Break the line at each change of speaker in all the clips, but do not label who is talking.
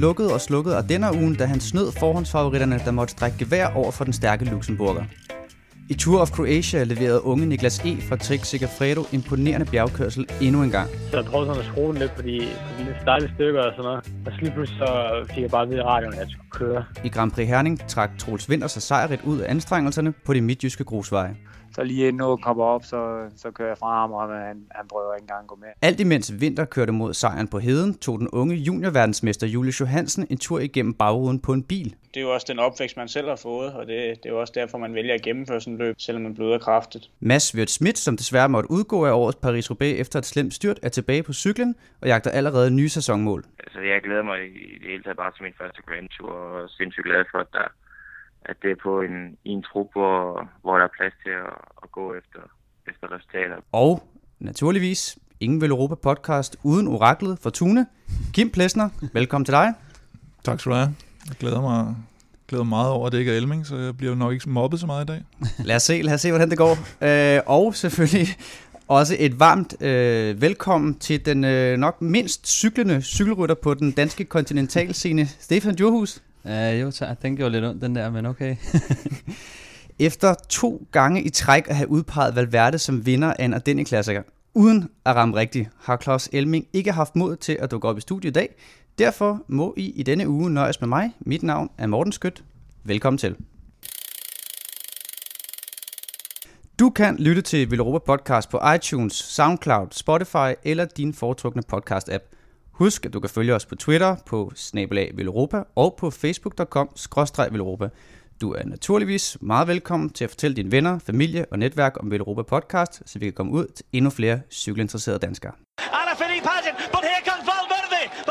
lukkede og slukkede Ardenner-ugen, da han snød forhåndsfavoritterne, der måtte strække gevær over for den stærke Luxemburger. I Tour of Croatia leverede unge Niklas E. fra Trek Segafredo imponerende bjergkørsel endnu en gang.
Så jeg prøvede sådan at skrue lidt på de, på de stejle stykker og sådan noget. Og så lige pludselig så fik jeg bare vide i radioen, at jeg skulle køre.
I Grand Prix Herning trak Troels Winter sig sejrigt ud af anstrengelserne på de midtjyske grusveje.
Så lige inden noget kommer op, så, så kører jeg fra ham, og han, han prøver ikke engang at gå med.
Alt imens Winter kørte mod sejren på heden, tog den unge juniorverdensmester Julius Johansen en tur igennem bagruden på en bil.
Det er jo også den opvækst, man selv har fået, og det, det er jo også derfor, man vælger at gennemføre sådan et løb, selvom man bløder kraftigt.
Mads Wirt Schmidt, som desværre måtte udgå af årets Paris-Roubaix efter et slemt styrt, er tilbage på cyklen og jagter allerede nye sæsonmål.
Altså, jeg glæder mig i det hele taget bare til min første Grand Tour, og er sindssygt glad for, at, der, at det er på en, i en trup, hvor, hvor der er plads til at, at gå efter, efter resultater.
Og naturligvis ingen Vel Europa podcast uden oraklet Fortuna. Kim Plesner, velkommen til dig.
Tak skal du have. Jeg glæder mig, glæder mig meget over, at det ikke er Elming, så jeg bliver nok ikke mobbet så meget i dag.
Lad os se, lad os se hvordan det går. Øh, og selvfølgelig også et varmt øh, velkommen til den øh, nok mindst cyklende cykelrytter på den danske kontinentalscene, Stefan Djurhus.
Ja, jo tak. Den gjorde lidt ondt, den der, men okay.
Efter to gange i træk at have udpeget Valverde som vinder af en Ardennes-klassiker, uden at ramme rigtigt, har Claus Elming ikke haft mod til at dukke op i studiet i dag. Derfor må I i denne uge nøjes med mig. Mit navn er Morten Skødt. Velkommen til. Du kan lytte til Villeuropa Podcast på iTunes, SoundCloud, Spotify eller din foretrukne podcast-app. Husk, at du kan følge os på Twitter på snabelag Villeuropa og på facebook.com Villeuropa. Du er naturligvis meget velkommen til at fortælle dine venner, familie og netværk om Villeuropa Podcast, så vi kan komme ud til endnu flere cykelinteresserede danskere.
Alaphilippe has it, but here comes Valverde.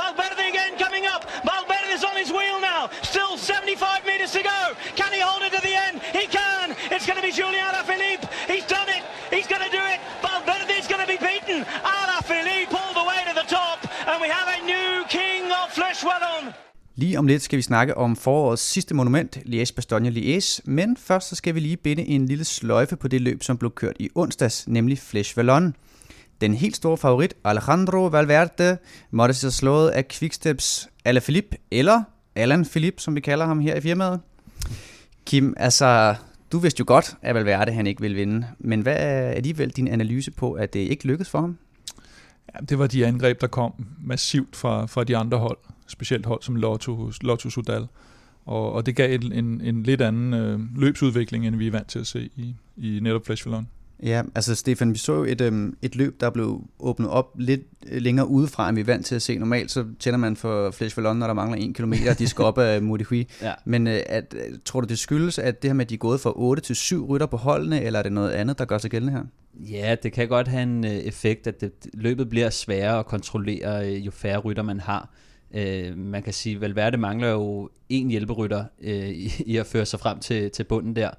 Lige om lidt skal vi snakke om forårets sidste monument, Liège-Bastogne-Liège, men først så skal vi lige binde en lille sløjfe på det løb, som blev kørt i onsdags, nemlig Flesh Vallon. Den helt store favorit, Alejandro Valverde, måtte sig slået af Quicksteps Alaphilippe, eller Alan Philippe, som vi kalder ham her i firmaet. Kim, altså, du vidste jo godt, at Valverde han ikke ville vinde, men hvad er alligevel din analyse på, at det ikke lykkedes for ham?
Ja, det var de angreb, der kom massivt fra, fra de andre hold, specielt hold som Lotto, Lotto Sudal. Og, og det gav en, en, en lidt anden øh, løbsudvikling, end vi er vant til at se i, i netop Flash Vallon.
Ja, altså Stefan, vi så jo et, øhm, et løb, der blev åbnet op lidt længere udefra, end vi er vant til at se. Normalt så tænder man for Flash Vallon, når der mangler en kilometer, og de skal op af Modihui.
Ja.
Men øh, at, tror du, det skyldes, at det her med, at de er gået fra 8 til 7 rytter på holdene, eller er det noget andet, der gør sig gældende her?
Ja, det kan godt have en øh, effekt, at det, løbet bliver sværere at kontrollere, øh, jo færre rytter man har. Øh, man kan sige, at Valverde mangler jo en hjælperytter øh, i, i at føre sig frem til, til bunden der.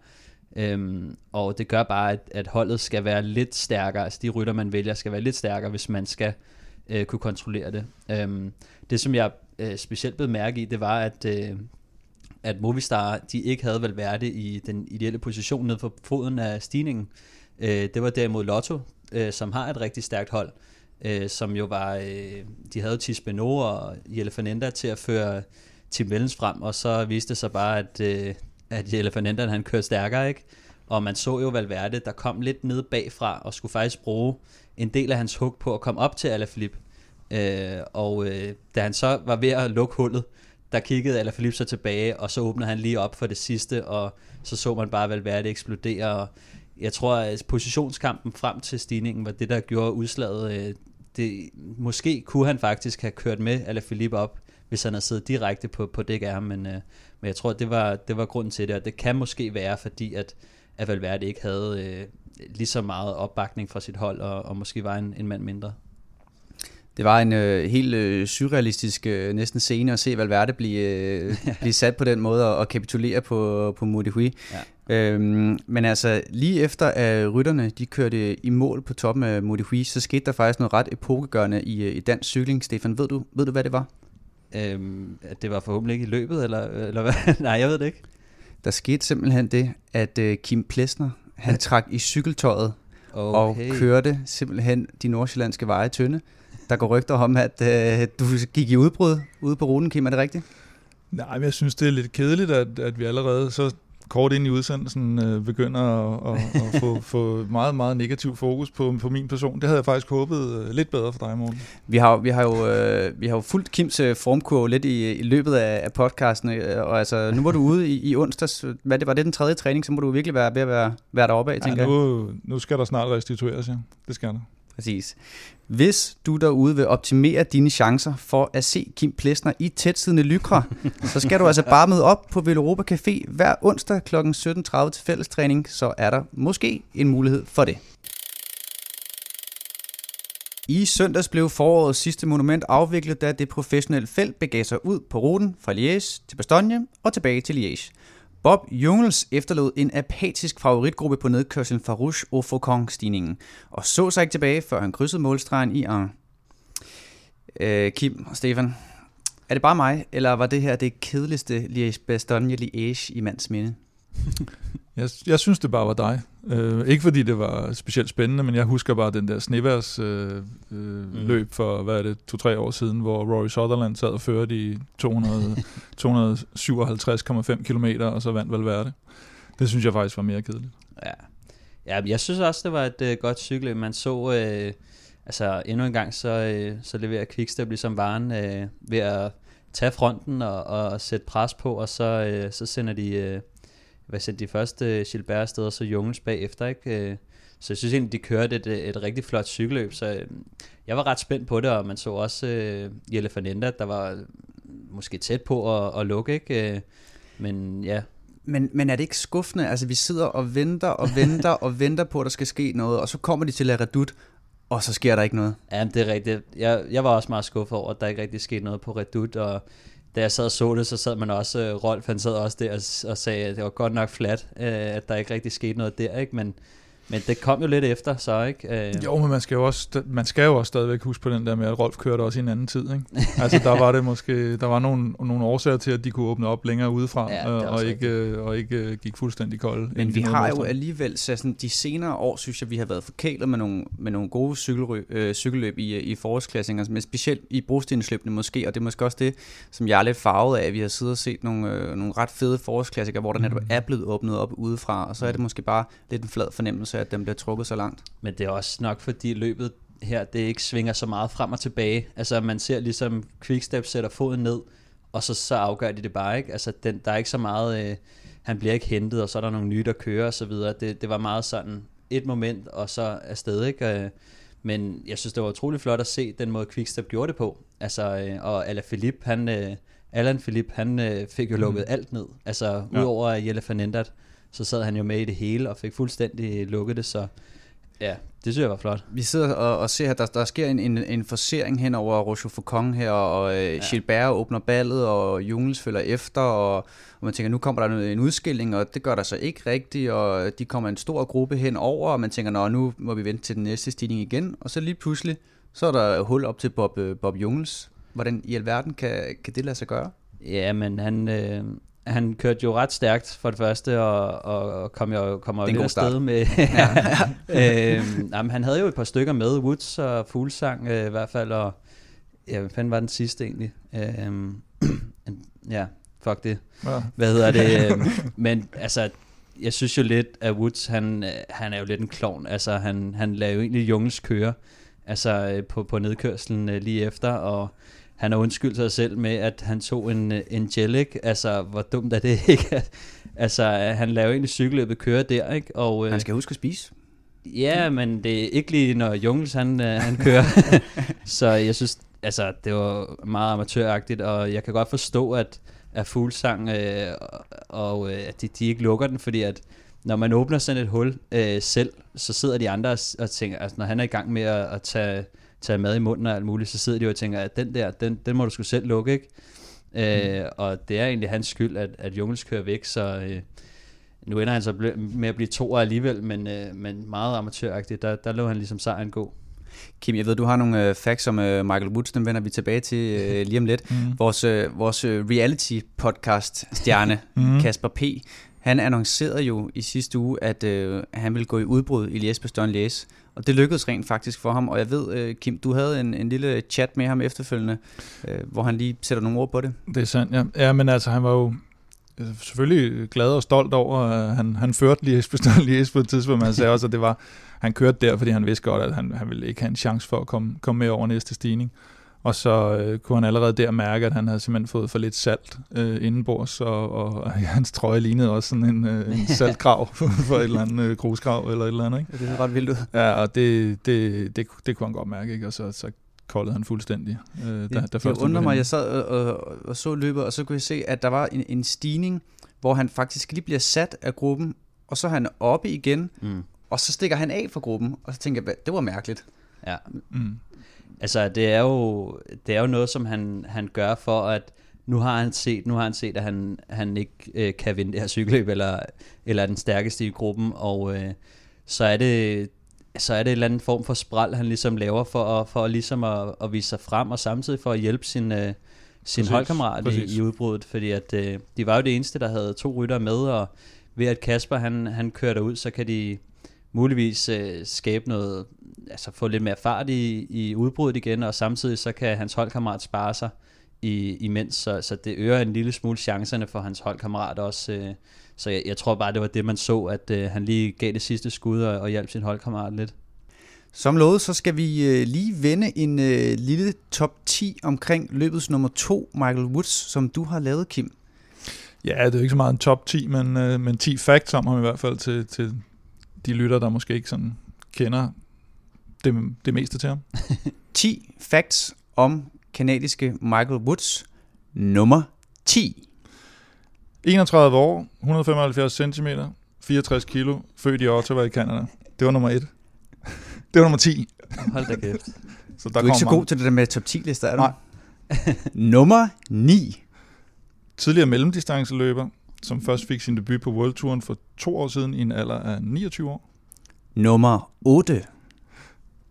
Øhm, og det gør bare, at, at holdet skal være lidt stærkere, altså de rytter, man vælger, skal være lidt stærkere, hvis man skal øh, kunne kontrollere det. Øhm, det, som jeg øh, specielt blev mærke i, det var, at, øh, at Movistar, de ikke havde Valverde i den ideelle position nede for foden af stigningen. Øh, det var derimod Lotto, øh, som har et rigtig stærkt hold, øh, som jo var, øh, de havde Tis Beno og Jelle Fernanda til at føre Tim Vellens frem, og så viste det sig bare, at, øh, at Jelle Fernanda, han kørte stærkere, ikke? Og man så jo Valverde, der kom lidt ned bagfra, og skulle faktisk bruge en del af hans hug på at komme op til Alaphilippe. Øh, og øh, da han så var ved at lukke hullet, der kiggede Alaphilippe så tilbage, og så åbnede han lige op for det sidste, og så så man bare Valverde eksplodere, og jeg tror, at positionskampen frem til stigningen var det, der gjorde udslaget. Øh, det, måske kunne han faktisk have kørt med Alaphilippe op, hvis han havde siddet direkte på, på dæk af ham, men, øh, men jeg tror, det var, det var grunden til det, og det kan måske være, fordi at, at Valverde ikke havde øh, lige så meget opbakning fra sit hold, og, og måske var en, en mand mindre.
Det var en øh, helt øh, surrealistisk øh, næsten scene at se Valverde blive, øh, blive sat på den måde og, og kapitulere på, på Modihui. Øhm, men altså, lige efter at rytterne de kørte i mål på toppen af Modihui, så skete der faktisk noget ret epokegørende i, øh, i dansk cykling. Stefan, ved du, ved du, hvad det var?
Øhm, at det var forhåbentlig ikke i løbet, eller, eller hvad? Nej, jeg ved det ikke.
Der skete simpelthen det, at uh, Kim Plesner, han trak i cykeltøjet okay. og kørte simpelthen de nordsjællandske veje tynde. Der går rygter om, at uh, du gik i udbrud ude på ruten, Kim, er det rigtigt?
Nej, men jeg synes, det er lidt kedeligt, at, at vi allerede så kort ind i udsendelsen øh, begynder at, at, at få, få meget, meget negativ fokus på, på min person. Det havde jeg faktisk håbet øh, lidt bedre for dig, Morten.
Vi har, vi har, jo, øh, vi har jo fulgt Kims øh, formkurve lidt i, i løbet af, af podcasten, øh, og altså, nu var du ude i, i onsdags. Hvad det, var det den tredje træning, så må du virkelig være ved at være, være deroppe af, tænker
ja, nu, nu skal der snart restitueres, ja. Det skal der.
Præcis. Hvis du derude vil optimere dine chancer for at se Kim Plesner i tætsiddende lykra, så skal du altså bare møde op på Veloropa Café hver onsdag kl. 17.30 til fællestræning, så er der måske en mulighed for det. I søndags blev forårets sidste monument afviklet, da det professionelle felt begav sig ud på ruten fra Liège til Bastogne og tilbage til Liège. Bob Jungels efterlod en apatisk favoritgruppe på nedkørselen fra Rouge og Faucon-stigningen, og så sig ikke tilbage, før han krydsede målstregen i Arn. Øh, Kim og Stefan, er det bare mig, eller var det her det kedeligste Liège-Bastogne-Liège i mands minde?
Jeg, jeg synes, det bare var dig. Øh, ikke fordi det var specielt spændende, men jeg husker bare den der sneværs øh, øh, mm. løb for, hvad er det, to-tre år siden, hvor Rory Sutherland sad og førte i 257,5 km, og så vandt Valverde. Det synes jeg faktisk var mere kedeligt.
Ja, ja jeg synes også, det var et øh, godt cykle. Man så, øh, altså endnu en gang, så, øh, så leverer Quickstep ligesom varen øh, ved at tage fronten og, og sætte pres på, og så, øh, så sender de... Øh, hvad sendte de første Gilbert afsted, og så Jungens bagefter, ikke? Øh, så jeg synes egentlig, de kørte et, et rigtig flot cykelløb, så øh, jeg var ret spændt på det, og man så også uh, Jelle Fernanda, der var måske tæt på at, at lukke, ikke? Men ja,
men, men er det ikke skuffende? Altså, vi sidder og venter og venter og venter på, at der skal ske noget, og så kommer de til La Redoute, og så sker der ikke noget.
Ja, det er rigtigt. Jeg, jeg var også meget skuffet over, at der ikke rigtig skete noget på Redoute, og da jeg sad og så det, så sad man også, øh, Rolf han sad også der og, og sagde, at det var godt nok flat, øh, at der ikke rigtig skete noget der, ikke? Men, men det kom jo lidt efter, så ikke?
Øh. Jo, men man skal jo, også, man skal jo også stadigvæk huske på den der med, at Rolf kørte også i en anden tid, ikke? altså der var det måske, der var nogle, nogle årsager til, at de kunne åbne op længere udefra, ja, øh, og, ikke, øh, og ikke gik fuldstændig kold.
Men vi har jo alligevel, så sådan, de senere år, synes jeg, vi har været forkælet med nogle, med nogle gode cykelrø, øh, cykelløb i, i forårsklassinger, men specielt i brostensløbene måske, og det er måske også det, som jeg er lidt farvet af, at vi har siddet og set nogle, øh, nogle ret fede forårsklassikere, hvor der netop mm. er blevet åbnet op udefra, og så er det måske bare lidt en flad fornemmelse at den bliver trukket så langt.
Men det er også nok fordi løbet her, det ikke svinger så meget frem og tilbage. Altså man ser ligesom Quickstep sætter foden ned, og så, så afgør de det bare ikke. Altså den, der er ikke så meget, øh, han bliver ikke hentet, og så er der nogle nye, der kører og så videre. Det, det var meget sådan et moment, og så afsted, ikke? Øh, men jeg synes, det var utrolig flot at se den måde Quickstep gjorde det på. Altså, øh, og Alain Philippe, han, øh, Alan Philippe, han fik jo lukket mm. alt ned. Altså, ja. udover Jelle Fernandes, så sad han jo med i det hele og fik fuldstændig lukket det, så ja, det synes jeg var flot.
Vi sidder og, og ser, at der, der sker en, en, en forsering hen over Roche Faucon her, og øh, ja. Gilbert åbner ballet, og Jungels følger efter, og, og man tænker, nu kommer der en udskilling, og det gør der så ikke rigtigt, og de kommer en stor gruppe hen over, og man tænker, nå, nu må vi vente til den næste stigning igen, og så lige pludselig, så er der hul op til Bob, øh, Bob Jungels. Hvordan i alverden kan, kan det lade sig gøre?
Ja, men han, øh, han kørte jo ret stærkt for det første, og, og kom jo, kommer jo lidt afsted med... ja. øhm, jamen, han havde jo et par stykker med, Woods og Fuglsang øh, i hvert fald, og ja, hvad fanden var den sidste egentlig? Øhm, ja, fuck det. Ja. Hvad hedder det? Øhm, men altså, jeg synes jo lidt, at Woods, han, han er jo lidt en klovn. Altså, han, han lader jo egentlig Jungens køre altså, øh, på, på nedkørslen øh, lige efter, og han har undskyldt sig selv med, at han tog en, en gel, Altså, hvor dumt er det ikke? altså, han laver egentlig cykelløbet køre der, ikke?
Og, øh, han skal huske at spise.
Ja, men det er ikke lige, når Jungels han, øh, han kører. så jeg synes, altså, det var meget amatøragtigt, og jeg kan godt forstå, at, at Fuglsang øh, og øh, at de, de ikke lukker den, fordi at når man åbner sådan et hul øh, selv, så sidder de andre og, og tænker, altså når han er i gang med at, at tage tage mad i munden og alt muligt, så sidder de og tænker, at den der, den, den må du sgu selv lukke, ikke? Mm. Øh, og det er egentlig hans skyld, at, at Jungels kører væk, så øh, Nu ender han så ble- med at blive to alligevel, men, øh, men meget amatøragtigt. Der, der lå han ligesom sejren gå.
Kim, jeg ved, du har nogle øh, facts om øh, Michael Woods, dem vender vi tilbage til øh, lige om lidt.
Mm.
Vores, øh, vores øh, reality-podcast-stjerne,
Mhm.
Kasper P., han annoncerede jo i sidste uge, at øh, han ville gå i udbrud i Lies Bastogne Lies. Og det lykkedes rent faktisk for ham. Og jeg ved, øh, Kim, du havde en, en lille chat med ham efterfølgende, øh, hvor han lige sætter nogle ord på det.
Det er sandt, ja. Ja, men altså, han var jo øh, selvfølgelig glad og stolt over, at han, han førte Lies Bastogne Lies på et tidspunkt, men han sagde også, at det var, han kørte der, fordi han vidste godt, at han, han ville ikke have en chance for at komme, komme med over næste stigning. Og så øh, kunne han allerede der mærke, at han havde simpelthen fået for lidt salt øh, indenbords, og, og, og hans trøje lignede også sådan en, øh, en saltgrav for et eller andet øh, grusgrav eller et eller andet. Ikke?
Det er ret vildt ud.
Ja, og det, det, det, det kunne han godt mærke, ikke? og så, så koldede han fuldstændig. Øh, da, da
det,
første
det undrer mig, jeg sad og, og, og så løbet, og så kunne jeg se, at der var en, en stigning, hvor han faktisk lige bliver sat af gruppen, og så er han oppe igen,
Mm.
og så stikker han af fra gruppen, og så tænker jeg, "Hvad- det var mærkeligt.
Ja.
Mm.
Altså, det er jo, det er jo noget, som han, han gør for, at nu har han set, nu har han set at han, han ikke øh, kan vinde det her cykelløb, eller, eller er den stærkeste i gruppen, og øh, så er det så er det en eller anden form for spral, han ligesom laver for, at, for ligesom at, at vise sig frem, og samtidig for at hjælpe sin, øh, sin
Præcis,
holdkammerat
præcis.
i, i udbruddet, fordi at, øh, de var jo det eneste, der havde to rytter med, og ved at Kasper han, han kører derud, så kan de muligvis øh, skabe noget, altså få lidt mere fart i, i udbruddet igen, og samtidig så kan hans holdkammerat spare sig i, imens, så, så det øger en lille smule chancerne for hans holdkammerat også. Øh, så jeg, jeg tror bare, det var det, man så, at øh, han lige gav det sidste skud og, og hjalp sin holdkammerat lidt.
Som lovet, så skal vi øh, lige vende en øh, lille top 10 omkring løbets nummer 2, Michael Woods, som du har lavet, Kim.
Ja, det er jo ikke så meget en top 10, men, øh, men 10 facts om ham i hvert fald til, til de lytter, der måske ikke sådan kender det, det meste til ham.
10 facts om kanadiske Michael Woods. Nummer 10.
31 år, 175 cm, 64 kilo, født i Ottawa i Canada. Det var nummer 1. Det var nummer 10.
Hold da kæft.
Så
Du
der
er ikke så god til det der med top 10 lister, er du?
Nej.
Nummer 9.
tidligere mellemdistanceløber, som først fik sin debut på World Touren for to år siden i en alder af 29 år.
Nummer 8.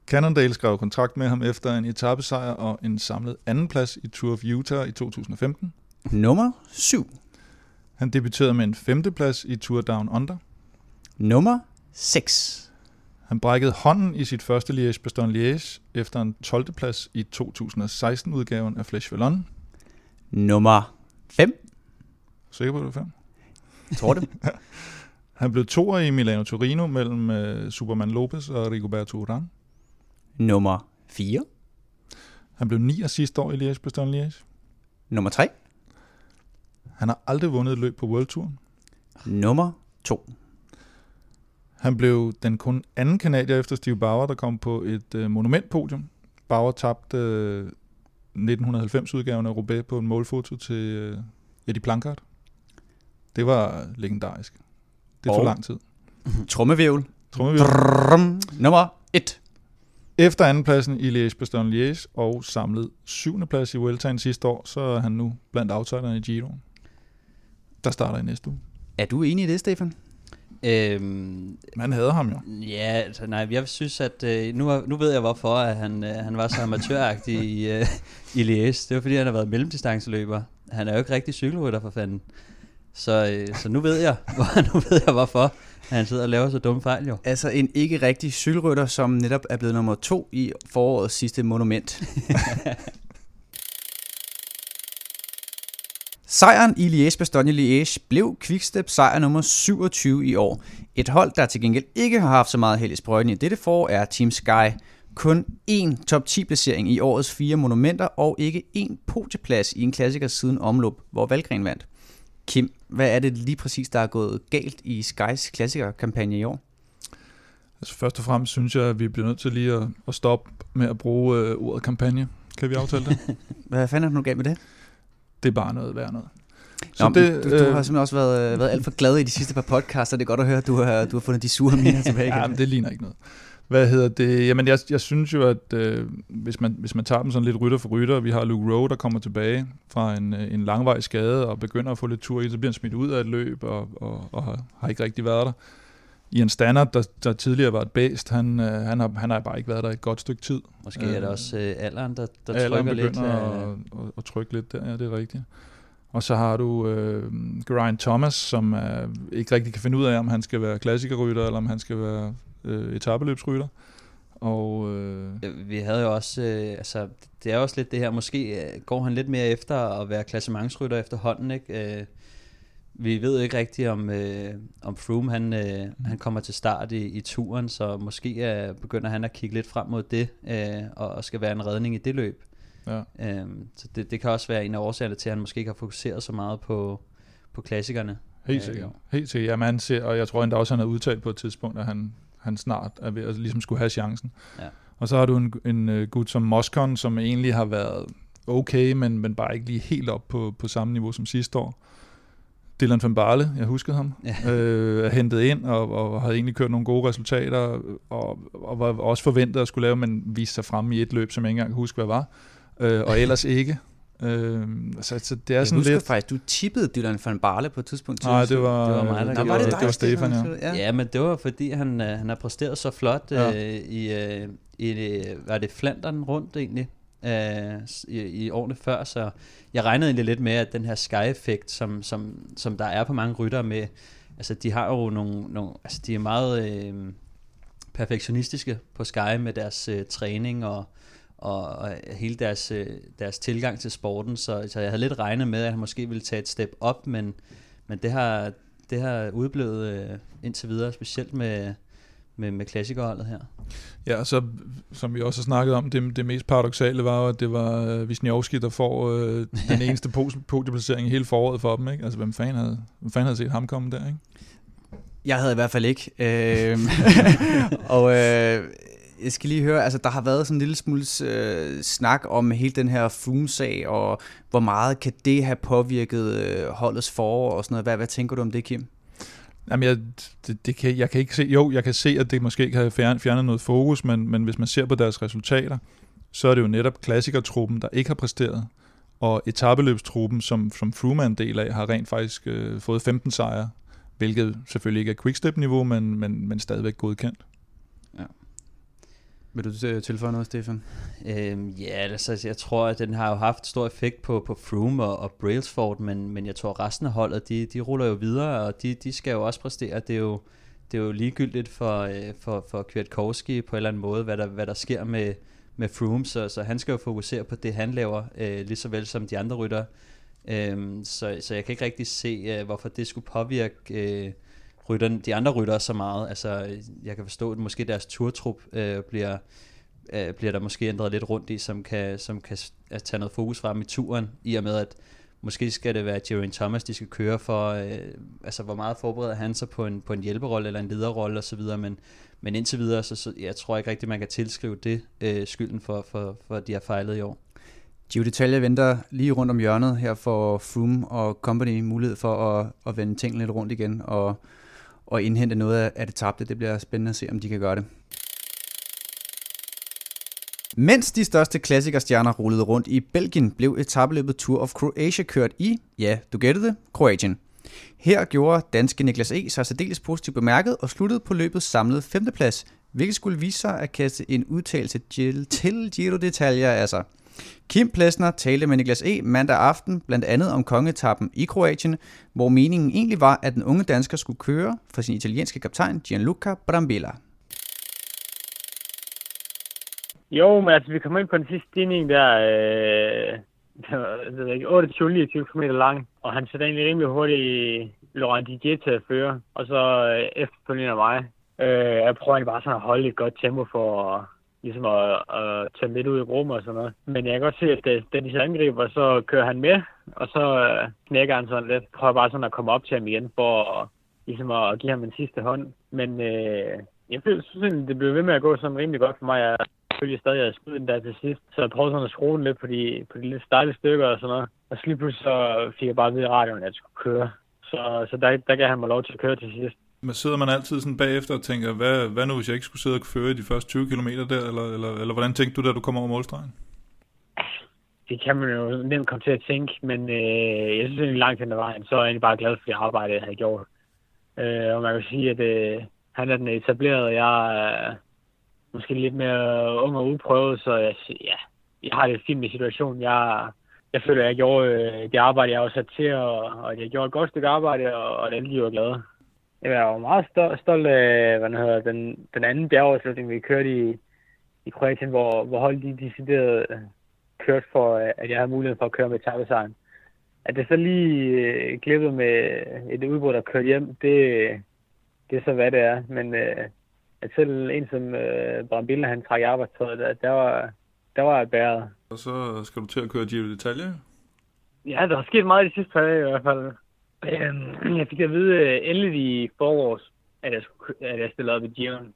Cannondale skrev kontrakt med ham efter en etappesejr og en samlet andenplads i Tour of Utah i 2015.
Nummer 7.
Han debuterede med en femteplads i Tour Down Under.
Nummer 6.
Han brækkede hånden i sit første Liège-Bastogne-Liège efter en 12. plads i 2016-udgaven af Flesh Vallon.
Nummer 5.
Sikker på, at det var fem?
Tror det.
Han blev toer i Milano Torino mellem uh, Superman Lopez og Rigoberto Urán.
Nummer 4.
Han blev nier sidste år i Liège-Bastogne-Liège.
Nummer 3.
Han har aldrig vundet et løb på World Touren.
Nummer 2.
Han blev den kun anden kanadier efter Steve Bauer, der kom på et øh, monumentpodium. Bauer tabte øh, 1990-udgaven af Roubaix på en målfoto til øh, Eddie Plancard. Det var legendarisk. Det tog
Og-
lang tid.
Trommevirvel. Drrrrum. Nummer 1.
Efter andenpladsen i Liège-Bastogne-Liège og samlet syvende plads i Vueltaen sidste år, så er han nu blandt outsiderne i Giro. Der starter i næste uge.
Er du enig i det, Stefan?
Øhm,
Man hader ham jo.
Ja, altså, nej, jeg synes, at øh, nu, nu ved jeg, hvorfor at han, øh, han var så amatøragtig i, øh, i Liège. Det var, fordi han har været mellemdistanceløber. Han er jo ikke rigtig cykelrytter, for fanden. Så, øh, så nu ved jeg, hvor, nu ved jeg, hvorfor han sidder og laver så dumme fejl, jo.
Altså en ikke rigtig cykelrytter, som netop er blevet nummer 2 i forårets sidste monument. Sejren i Liège-Bastogne-Liège blev Quickstep sejr nummer 27 i år. Et hold, der til gengæld ikke har haft så meget held i sprøjten i dette forår, er Team Sky. Kun én top 10 placering i årets fire monumenter, og ikke én podieplads i en klassiker siden omløb, hvor Valgren vandt. Kim, hvad er det lige præcis, der er gået galt i Skys klassikerkampagne i år?
Altså først og fremmest synes jeg, at vi bliver nødt til lige at, at stoppe med at bruge øh, ordet kampagne. Kan vi aftale det?
Hvad fanden er du nu galt med det?
det er bare noget værd noget.
Så Nå, det, du, du har simpelthen også været, været alt for glad i de sidste par podcaster. Det er godt at høre, at du har, du har fundet de sure miner tilbage.
Ja, men det ligner ikke noget. Hvad hedder det? Jamen, jeg, jeg synes jo, at øh, hvis, man, hvis man tager dem sådan lidt rytter for rytter, vi har Luke Rowe, der kommer tilbage fra en, øh, en langvej skade og begynder at få lidt tur i, så bliver han smidt ud af et løb og, og, og har, har ikke rigtig været der. I en standard, der, der tidligere var et bæst, han, øh, han, har, han har bare ikke været der et godt stykke tid.
Måske er det også øh, alderen, der, der
alderen
trykker lidt.
begynder
øh,
at, at, at trykke lidt der, ja, det er rigtigt. Og så har du øh, Geraint Thomas, som øh, ikke rigtig kan finde ud af, om han skal være klassikerrytter, eller om han skal være øh, etabeløbsrytter. Og øh,
Øh, Vi havde jo også, øh, altså det er også lidt det her, måske øh, går han lidt mere efter at være klassementsrytter efterhånden, ikke? Øh, vi ved ikke rigtigt, om, øh, om Froome han, øh, han kommer til start i, i turen, så måske øh, begynder han at kigge lidt frem mod det, øh, og, og skal være en redning i det løb.
ja.
Øh, så det, det kan også være en af årsagerne til, at han måske ikke har fokuseret så meget på, på klassikerne.
Helt
Øh,
sikkert.
jo.
Helt sikkert. Jamen, han ser, og jeg tror endda også, han har udtalt på et tidspunkt, at han, han snart er ved at ligesom skulle have chancen.
Ja.
Og så har du en, en uh, gut som Moscon, som egentlig har været okay, men, men bare ikke lige helt op på, på samme niveau som sidste år. Dylan van Barle, jeg huskede ham,
Ja.
øh, er hentet ind og, og havde egentlig kørt nogle gode resultater, og, og var også forventet at skulle lave, men viste sig frem i et løb, som jeg ikke engang kan huske, hvad var, øh, og ellers ikke. Øh, så, så det er
Jeg
sådan
husker
lidt...
faktisk, du tippede Dylan van Barle på et tidspunkt.
Nej, det var,
Det var mig, der
Nå, var det,
det.
dig,
det var Stefan, ja.
ja.
Ja, men det var fordi, han, øh, han har præsteret så flot
Ja.
øh, i, øh, i det, var det Flandern rundt egentlig, øh, i, i årene før, så jeg regnede egentlig lidt med, at den her sky-effekt, som, som, som der er på mange rytter med, altså de har jo nogle, nogle altså de er meget øh, perfektionistiske på Sky med deres øh, træning og, og, og hele deres, øh, deres tilgang til sporten, så, så jeg havde lidt regnet med, at han måske ville tage et step op, men, men det har, det har udblevet øh, indtil videre, specielt med, med, med klassikerholdet her.
Ja, og så som vi også har snakket om, det, det mest paradoxale var jo, at det var øh, Wisniewski, der får øh, den eneste podieplacering i hele foråret for dem. Ikke? Altså, hvem fanden, havde, hvem fanden havde set ham komme der? Ikke?
Jeg havde i hvert fald ikke. Øhm, og øh, jeg skal lige høre, altså der har været sådan en lille smule øh, snak om hele den her Froome-sag, og hvor meget kan det have påvirket øh, holdets forår og sådan noget. Hvad, hvad tænker du om det, Kim?
Jamen, jeg, det, det kan, jeg kan ikke se, jo, jeg kan se, at det måske kan have fjern- fjernet noget fokus, men, men hvis man ser på deres resultater, så er det jo netop klassikertruppen, der ikke har præsteret, og etabeløbstruppen, som, som Froome er en del af, har rent faktisk øh, fået 15 sejre, hvilket selvfølgelig ikke er quickstep-niveau, men, men, men stadigvæk godkendt.
Vil du tilføje noget, Stefan?
Øhm, ja, altså, jeg tror, at den har jo haft stor effekt på, på Froome og, og Brailsford, men, men jeg tror, resten af holdet, de, de ruller jo videre, og de, de skal jo også præstere. Det er jo, det er jo ligegyldigt for, øh, for, for Kwiatkowski på en eller anden måde, hvad der, hvad der sker med, med Froome, så, så han skal jo fokusere på det, han laver, øh, lige så vel som de andre rytter. Øhm, så, så jeg kan ikke rigtig se, øh, hvorfor det skulle påvirke øh, rytterne, de andre ryttere så meget. Altså, jeg kan forstå, at måske deres turtrup øh, bliver, øh, bliver der måske ændret lidt rundt i, som kan, som kan at tage noget fokus frem i turen, i og med at måske skal det være Geraint Thomas, de skal køre for, øh, altså hvor meget forbereder han sig på en, på en hjælperolle eller en lederrolle osv., men, men indtil videre, så, så jeg tror ikke rigtigt, man kan tilskrive det øh, skylden for, for, for, at de har fejlet i år.
Gio Detalje venter lige rundt om hjørnet her for Froome og Company mulighed for at, at vende tingene lidt rundt igen og, og indhente noget af- det tabte. Det bliver spændende at se, om de kan gøre det. Mens de største klassikerstjerner rullede rundt i Belgien, blev etabeløbet Tour of Croatia kørt i, ja, du gættede det, Kroatien. Her gjorde danske Niklas E. sig særdeles positivt bemærket og sluttede på løbet samlet femteplads, hvilket skulle vise sig at kaste en udtalelse til, til Giro d'Italia af sig. Kim Plesner talte med Niklas E. mandag aften blandt andet om kongetappen i Kroatien, hvor meningen egentlig var, at den unge dansker skulle køre for sin italienske kaptajn Gianluca Brambilla.
Jo, men altså, vi kom ind på den sidste stigning der, øh, det var, 28 29 km lang, og han sætter egentlig rimelig hurtigt Laurent Didier til at føre, og så øh, efterfølgende mig. Øh, jeg prøver egentlig bare sådan at holde et godt tempo for ligesom at, at tage lidt ud i gruppen og sådan noget. Men jeg kan godt se, at da, da de så angriber, så kører han med, og så øh, knækker han sådan lidt. Prøver bare sådan at komme op til ham igen for at, ligesom at give ham en sidste hånd. Men øh, jeg føler, synes egentlig, det blev ved med at gå sådan rimelig godt for mig. Jeg selvfølgelig stadig havde skudt den der til sidst, så jeg prøvede sådan at skrue den lidt på de, på de lidt stejle stykker og sådan noget. Og så lige pludselig så fik jeg bare at vide i radioen, at jeg skulle køre. Så, så der, der gav han mig lov til at køre til sidst.
Men sidder man altid sådan bagefter og tænker, hvad, hvad nu hvis jeg ikke skulle sidde og føre de første 20 km der, eller, eller, eller hvordan tænkte du, da du kom over målstregen?
Det kan man jo nemt komme til at tænke, men øh, jeg synes egentlig langt hen ad vejen, så er jeg egentlig bare glad for det arbejde, jeg har gjort. Øh, og man kan sige, at øh, han er den etablerede, jeg er måske lidt mere ung og uprøvet, så jeg, ja, jeg har det fint med situationen. Jeg, jeg føler, at jeg gjorde øh, det arbejde, jeg var sat til, og, og jeg gjorde et godt stykke arbejde, og, og alle de var glade. Jeg var meget stolt, af hvad hedder, den, den anden bjergafslutning, vi kørte i, i Kroatien, hvor, hvor holdet de decideret kørt for, at jeg havde mulighed for at køre med tabesejren. At det så lige øh, glippede med et udbrud, der kørte hjem, det, det er så, hvad det er. Men øh, at selv en som øh, Brambilla, han træk i arbejdstøjet, der, der, var, der var jeg bæret.
Og så skal du til at køre Giro d'Italia?
Ja, der er sket meget de sidste par dage i hvert fald. Øhm, jeg fik at vide øh, endelig i forårs, at jeg, skulle, at jeg stillede op i Giron.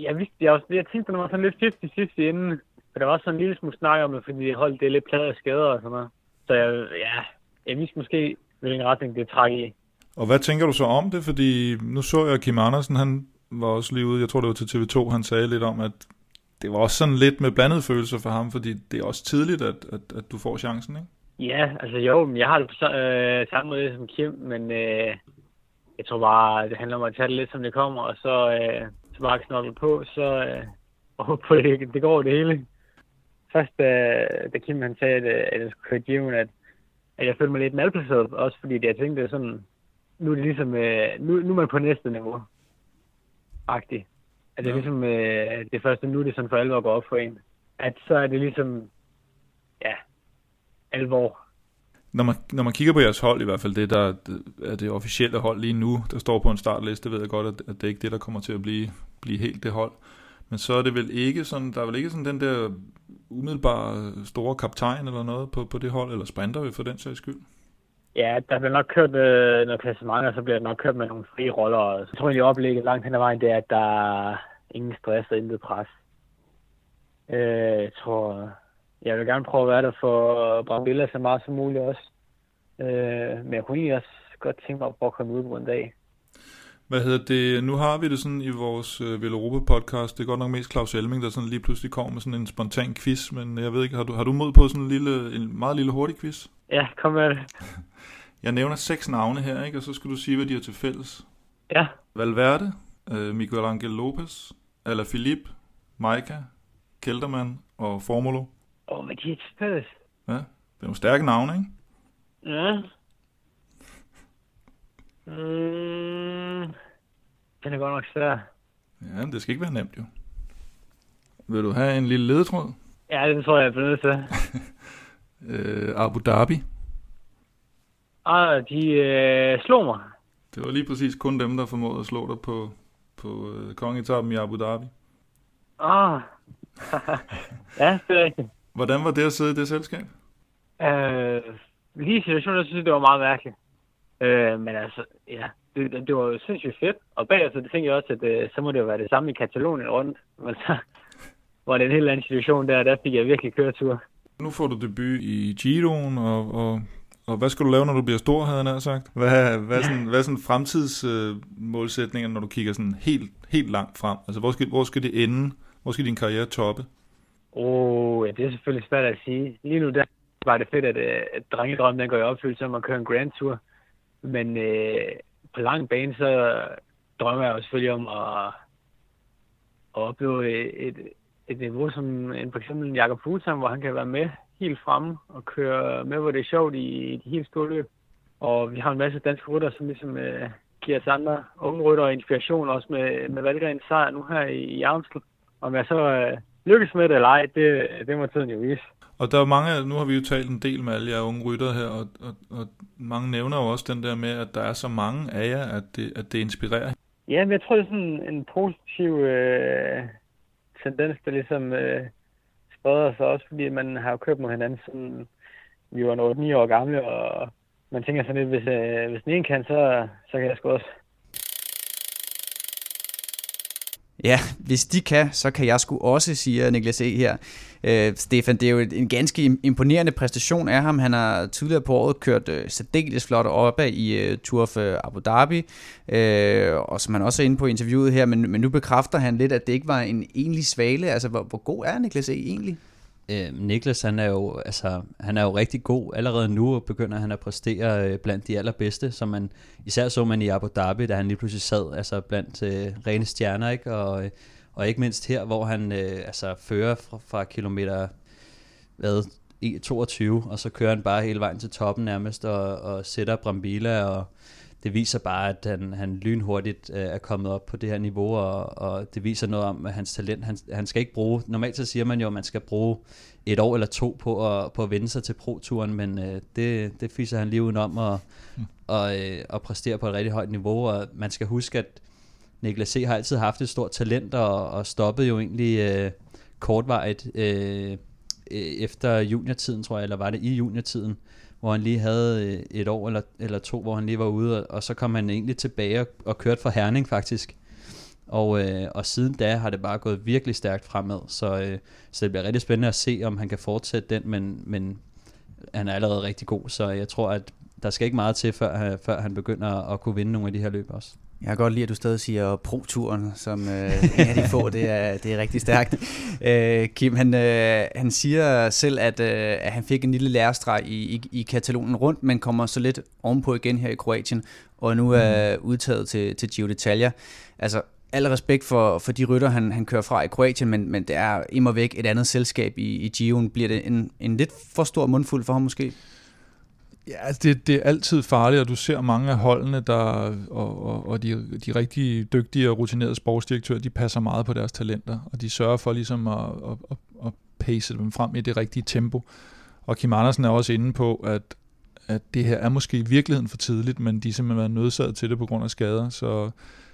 Jeg vidste, jeg, også, jeg tænkte, at det var sådan lidt 50-50 inden. For der var sådan en lille smule snak om det, fordi det holdt det lidt plader af skader og sådan noget. Så jeg, ja, jeg vidste måske, hvilken retning det træk i.
Og hvad tænker du så om det? Fordi nu så jeg Kim Andersen, han var også lige ude, jeg tror det var til TV2, han sagde lidt om, at det var også sådan lidt med blandede følelser for ham, fordi det er også tidligt, at, at, at du får chancen, ikke?
Ja, altså jo, jeg har det på øh, samme måde som Kim, men øh, jeg tror bare, det handler om at tage det lidt, som det kommer, og så, øh, så bare knokle på, så øh, og håbe på, det, det går det hele. Først, øh, da Kim han sagde, at, at jeg skulle køre Given, at, at jeg følte mig lidt malplaceret, også fordi jeg tænkte sådan, nu er det ligesom, øh, nu, nu er man på næste niveau. Agtigt. At det er
Ja.
ligesom, øh, det første nu, det er sådan for alvor går op for en. At så er det ligesom, ja, alvor.
Når man, når man kigger på jeres hold, i hvert fald det, der er det officielle hold lige nu, der står på en startliste, ved jeg godt, at, at det er ikke det, der kommer til at blive, blive helt det hold. Men så er det vel ikke sådan, der er vel ikke sådan den der umiddelbare store kaptajn eller noget på, på det hold, eller sprinter for den sags skyld.
Ja, der bliver nok kørt øh, noget klassement, og så bliver der nok kørt med nogle frie roller. Og jeg tror egentlig, oplægget langt hen ad vejen, det er, at der er ingen stress og intet pres. Øh, jeg tror, jeg vil gerne prøve at være der for Brambilla så meget som muligt også. Øh, men jeg kunne egentlig også godt tænke mig at prøve at komme ud på en dag.
Hvad hedder det? Nu har vi det sådan i vores øh, podcast. Det er godt nok mest Claus Elming, der sådan lige pludselig kommer med sådan en spontan quiz, men jeg ved ikke, har du, har du mod på sådan en, lille, en meget lille hurtig quiz?
Ja, kom med det.
Jeg nævner seks navne her, ikke? og så skal du sige, hvad de har til fælles.
Ja,
Valverde, øh, Miguel Angel Lopez, Alaphilippe, Maika, Kelderman og Formulo.
Åh, oh, men de er fælles.
Ja, det er nogle stærke navne, ikke?
Ja. Mm, den er godt nok svær.
Ja, men det skal ikke være nemt, jo. Vil du have en lille ledetråd?
Ja, den tror jeg, jeg bliver nødt til.
Øh, Abu Dhabi.
Ah, de øh, slog mig.
Det var lige præcis kun dem, der formåede at slå dig på, på øh, kongetappen i Abu Dhabi.
Ah. ja, det er rigtigt.
Hvordan var det at sidde i det selskab?
Øh, lige i situationen, jeg synes det var meget mærkeligt. Øh, men altså, ja, det, det, var jo sindssygt fedt. Og bagefter, det tænkte jeg også, at øh, så må det jo være det samme i Katalonien rundt. Men så var det en helt anden situation der, der fik jeg virkelig køretur.
Nu får du debut i Giroen, og, og, og hvad skal du lave, når du bliver stor, havde nær sagt? Hvad, hvad, er sådan, hvad er sådan fremtidsmålsætninger, øh, når du kigger sådan helt, helt langt frem? Altså, hvor skal, hvor skal det ende? Hvor skal din karriere toppe?
Åh, oh, ja, det er selvfølgelig svært at sige. Lige nu der var det fedt, at, øh, at drengedrømmen den går i opfyldelse om at køre en Grand Tour. Men øh, på lang bane, så drømmer jeg jo selvfølgelig om at, at opleve et, et niveau som en, for eksempel en Jakob Fuglsang, hvor han kan være med helt fremme og køre med, hvor det er sjovt i de helt store løb. Og vi har en masse danske rytter, som ligesom øh, giver os andre unge rytter inspiration, også med, med Valgrens sejr nu her i, i Amstel. Om jeg så øh, lykkes med det eller ej, det, det må tiden jo vise.
Og der er mange, nu har vi jo talt en del med alle jer unge rytter her, og, og, og mange nævner jo også den der med, at der er så mange af jer, at det, at det inspirerer.
Ja, men jeg tror, det er sådan en positiv øh, tendens, der ligesom øh, spreder sig også, fordi man har jo kørt mod hinanden, siden vi var 8-9 år gamle, og man tænker sådan lidt, hvis, øh, hvis den ene kan, så, så kan jeg sgu også.
Ja, hvis de kan, så kan jeg sgu også, siger Niklas E. her. Øh, Stefan, det er jo en ganske imponerende præstation af ham. Han har tidligere på året kørt øh, særdeles flot opad i øh, Tour of øh, Abu Dhabi, øh, og som han også er inde på i interviewet her, men, men nu bekræfter han lidt, at det ikke var en egentlig svale. Altså, hvor, hvor god er Niklas E. egentlig?
Øh, Niklas, han er, jo, altså, han er jo rigtig god allerede nu, og begynder han at præstere øh, blandt de allerbedste, som man især så man i Abu Dhabi, da han lige pludselig sad altså, blandt øh, rene stjerner, ikke? Og, øh, og ikke mindst her, hvor han øh, altså, fører fra, fra kilometer hvad, 22, og så kører han bare hele vejen til toppen nærmest, og, og sætter Brambila, og det viser bare, at han, han lynhurtigt øh, er kommet op på det her niveau, og, og det viser noget om at hans talent. Han, han skal ikke bruge, normalt så siger man jo, at man skal bruge et år eller to på at, på at vende sig til pro-turen, men øh, det, det fiser han lige udenom og, mm. og, øh, og præstere på et rigtig højt niveau, og man skal huske, at Niklas C. har altid haft et stort talent, og, og stoppede jo egentlig øh, kortvarigt øh, øh efter juniortiden, tror jeg, eller var det i juniortiden, hvor han lige havde øh, et år eller, eller to, hvor han lige var ude, og, og så kom han egentlig tilbage og, og kørte for Herning faktisk. Og, øh, og siden da har det bare gået virkelig stærkt fremad, så, øh, så det bliver rigtig spændende at se, om han kan fortsætte den, men, men han er allerede rigtig god, så jeg tror, at der skal ikke meget til, før, øh, før han begynder at kunne vinde nogle af de her løb også.
Jeg kan godt lide, at du stadig siger pro-turen, som øh, en af de få, det er, det er rigtig stærkt. Øh, Kim, han, øh, han siger selv, at, øh, at han fik en lille lærestreg i, i, i Katalonien rundt, men kommer så lidt ovenpå igen her i Kroatien, og nu er mm. udtaget til, til Giro d'Italia. Altså, al respekt for, for de rytter, han, han kører fra i Kroatien, men, men det er immer væk et andet selskab i, i Giroen. Bliver det en, en lidt for stor mundfuld for ham måske?
Ja, altså det, det er altid farligt, og du ser mange af holdene, der, og, og, og de, de rigtig dygtige og rutinerede sportsdirektører, de passer meget på deres talenter, og de sørger for ligesom at, at, at, at pace dem frem i det rigtige tempo. Og Kim Andersen er også inde på, at, at det her er måske i virkeligheden for tidligt, men de er simpelthen været nødsaget til det på grund af skader, så,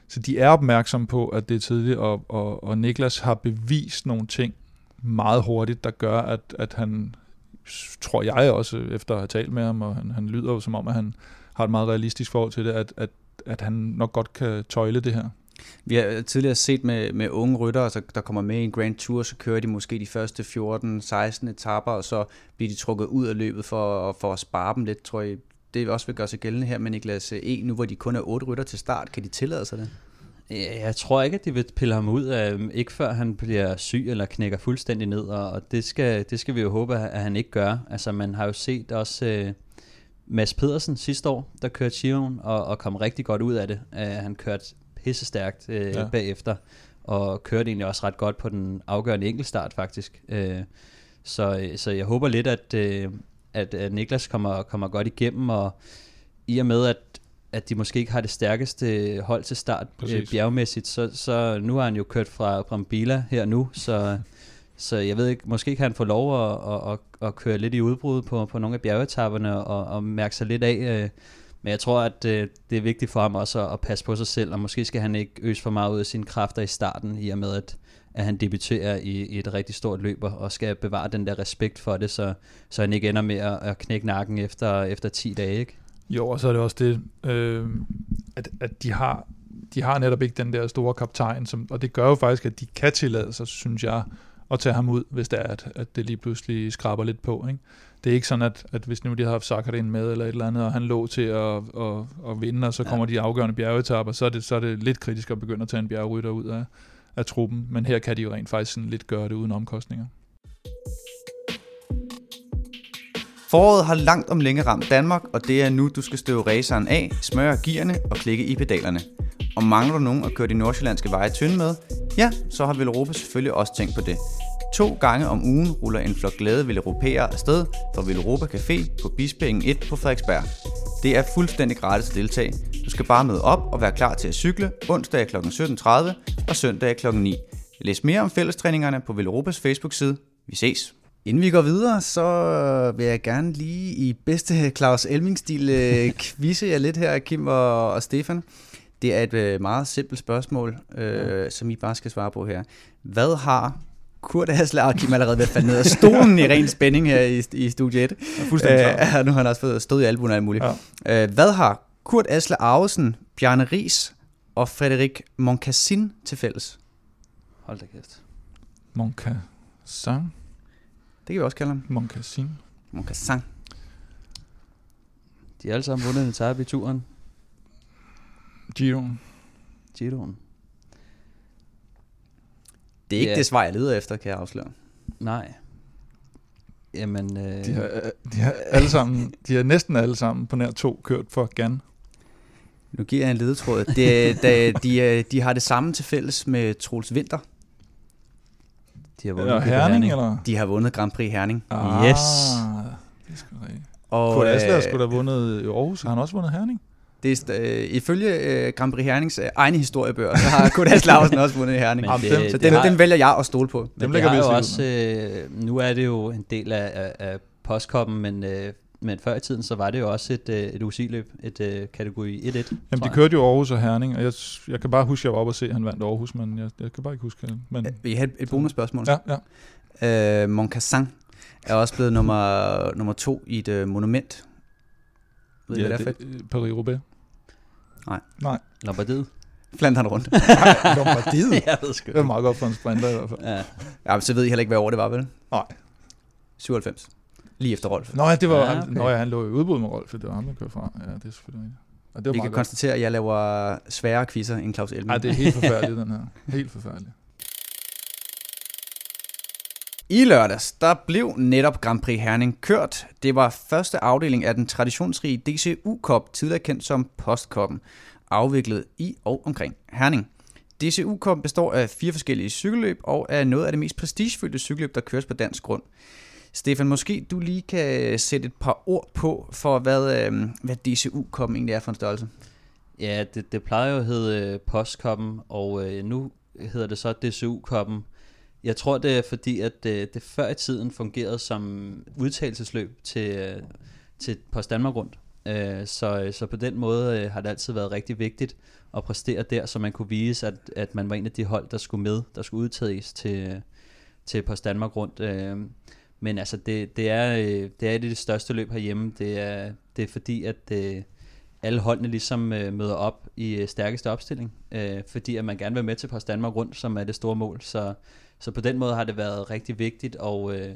så de er opmærksomme på, at det er tidligt, og, og, og Niklas har bevist nogle ting meget hurtigt, der gør, at, at han, tror jeg også, efter at have talt med ham, og han, han lyder jo som om, at han har et meget realistisk forhold til det, at, at, at han nok godt kan tøjle det her.
Vi har øh, tidligere set med, med unge ryttere, altså, der kommer med i en Grand Tour, så kører de måske de første 14-16 etapper, og så bliver de trukket ud af løbet for, for at spare dem lidt, tror jeg. Det også vil gøre sig gældende her med Niklas øh, E. Nu hvor de kun er otte rytter til start, kan de tillade sig det?
Jeg tror ikke, at de vil pille ham ud af, ikke før han bliver syg eller knækker fuldstændig ned, og det skal, det skal vi jo håbe, at han ikke gør. Altså man har jo set også uh, Mads Pedersen sidste år, der kørte Chiron og, og kom rigtig godt ud af det. Uh, han kørte pisse stærkt uh, ja. bagefter, og kørte egentlig også ret godt på den afgørende enkeltstart faktisk. Uh, så, så jeg håber lidt, at, uh, at, at Niklas kommer, kommer godt igennem, og i og med, at at de måske ikke har det stærkeste hold til start øh, bjergmæssigt, så, så nu har han jo kørt fra Brambila her nu, så, så jeg ved ikke, måske kan han få lov at, at, at, at køre lidt i udbrud på, på nogle af bjergetapperne og, og mærke sig lidt af, øh, men jeg tror, at øh, det er vigtigt for ham også at, at passe på sig selv, og måske skal han ikke øse for meget ud af sine kræfter i starten, i og med at, at han debuterer i, i et rigtig stort løb, og skal bevare den der respekt for det, så, så han ikke ender med at, at knække nakken efter, efter 10 dage, ikke?
Jo, og så er det også det, øh, at, at de har de har netop ikke den der store kaptajn, som, og det gør jo faktisk, at de kan tillade sig, synes jeg, at tage ham ud, hvis det er, at, at det lige pludselig skraber lidt på. Ikke? Det er ikke sådan, at, at hvis nu de har haft Sakharin med eller et eller andet, og han lå til at, at, at vinde, og så kommer ja. de afgørende bjergetapper, så er, det, så er det lidt kritisk at begynde at tage en bjergrytter ud af, af truppen. Men her kan de jo rent faktisk sådan lidt gøre det uden omkostninger.
Foråret har langt om længe ramt Danmark, og det er nu, du skal støve raceren af, smøre gearne og klikke i pedalerne. Og mangler du nogen at køre de nordsjællandske veje tynde med? Ja, så har Villeuropa selvfølgelig også tænkt på det. To gange om ugen ruller en flok glade Villeuropæere afsted fra Villeuropa Café på Bispingen 1 på Frederiksberg. Det er fuldstændig gratis at deltage. Du skal bare møde op og være klar til at cykle onsdag kl. 17.30 og søndag kl. 9. Læs mere om fællestræningerne på Villeuropas Facebook-side. Vi ses! Inden vi går videre, så vil jeg gerne lige i bedste Claus Elming-stil øh, quizze jer lidt her, Kim og, og Stefan. Det er et øh, meget simpelt spørgsmål, øh, som I bare skal svare på her. Hvad har Kurt Hasler og Kim allerede ved at falde ned af stolen i ren spænding her i, i studie 1.
Ja, fuldstændig
øh, Nu har han også fået stået i albuen og alt muligt. Ja. Øh, hvad har Kurt Asle Arvesen, Bjarne Ries og Frederik Moncassin til fælles?
Hold da kæft.
Moncassin.
Det kan vi også kalde ham.
Moncassin.
Moncassin.
De har alle sammen vundet en etape i turen.
Giroen.
Giroen.
Det er ikke
Ja.
det svar, jeg leder efter, kan jeg afsløre.
Nej. Jamen, øh,
De har, øh, de har alle sammen, de har næsten alle sammen på nær to kørt for Gan.
Nu giver jeg en ledetråd. Det, da, de, øh, de har det samme til fælles med Troels Vinter.
De har vundet
Eller
GP
Herning, eller?
De har vundet Grand Prix Herning.
Ah,
Yes.
Det er sgu rigtigt.
Og
Kurt Asler
øh,
skulle da have vundet i Aarhus. Har han også vundet Herning?
det er, øh, ifølge øh, Grand Prix Hernings øh, egne historiebøger, så har Kurt Asler Lausen også vundet i Herning.
Men
Jamen,
det,
dem-
det
så den,
har,
den vælger jeg at stole på.
Dem
det har
vi
jo også, øh, nu er det jo en del af, af, af postkoppen, men, øh, men før i tiden, så var det jo også et, øh, et UCI-løb, et øh, kategori 1-1.
Jamen, de kørte jo Aarhus og Herning, og jeg, jeg kan bare huske, at jeg var oppe og se, at han vandt Aarhus, men jeg, jeg kan bare ikke huske det. Men,
Vi har et, et bonusspørgsmål.
ja, ja.
Øh, Moncassin er også blevet nummer, nummer to i et øh, monument. Ved I,
ja
hvad det er for
det,
et?
øh, Paris-Roubaix.
Nej.
Nej.
Lombardiet.
Flandern rundt.
Lombardiet.
jeg ved sgu
Det var meget godt for en sprinter i hvert fald.
Ja.
ja, men så ved I heller ikke, hvad år det var, vel?
Nej.
97. Lige efter Rolf.
Nå ja, det var,
Ja, okay.
okay. Nå, ja, han lå i udbud med Rolf, det var ham, der kørte fra. Ja, det er selvfølgelig rigtigt. Og det var
Vi kan
godt.
konstatere, at jeg laver svære quizzer end Claus Elming.
Ej, det er helt forfærdeligt, den her. Helt forfærdeligt.
I lørdags, der blev netop Grand Prix Herning kørt. Det var første afdeling af den traditionsrige DCU Cup, tidligere kendt som Postkoppen, afviklet i og omkring Herning. DCU Cup består af fire forskellige cykelløb og er noget af det mest prestigefyldte cykelløb, der køres på dansk grund. Stefan, måske du lige kan sætte et par ord på for, hvad, øh, hvad DCU-koppen egentlig er for en størrelse.
Ja, det, det plejer jo at hedde øh, Postkoppen, og øh, nu hedder det så DCU-koppen. Jeg tror, det er fordi, at øh, det før i tiden fungerede som udtalelsesløb til, øh, til Post Danmark rundt. Øh, så, øh, så på den måde øh, har det altid været rigtig vigtigt at præstere der, så man kunne vise, at, at man var en af de hold, der skulle med, der skulle udtages til, øh, til Post Danmark rundt. Øh, men altså, det, det, er, øh, det er et af de største løb herhjemme. Det er, det er fordi, at øh, alle holdene ligesom øh, møder op i øh, stærkeste opstilling, øh, fordi at man gerne vil med til Post Danmark rundt, som er det store mål. Så, så på den måde har det været rigtig vigtigt, og, øh,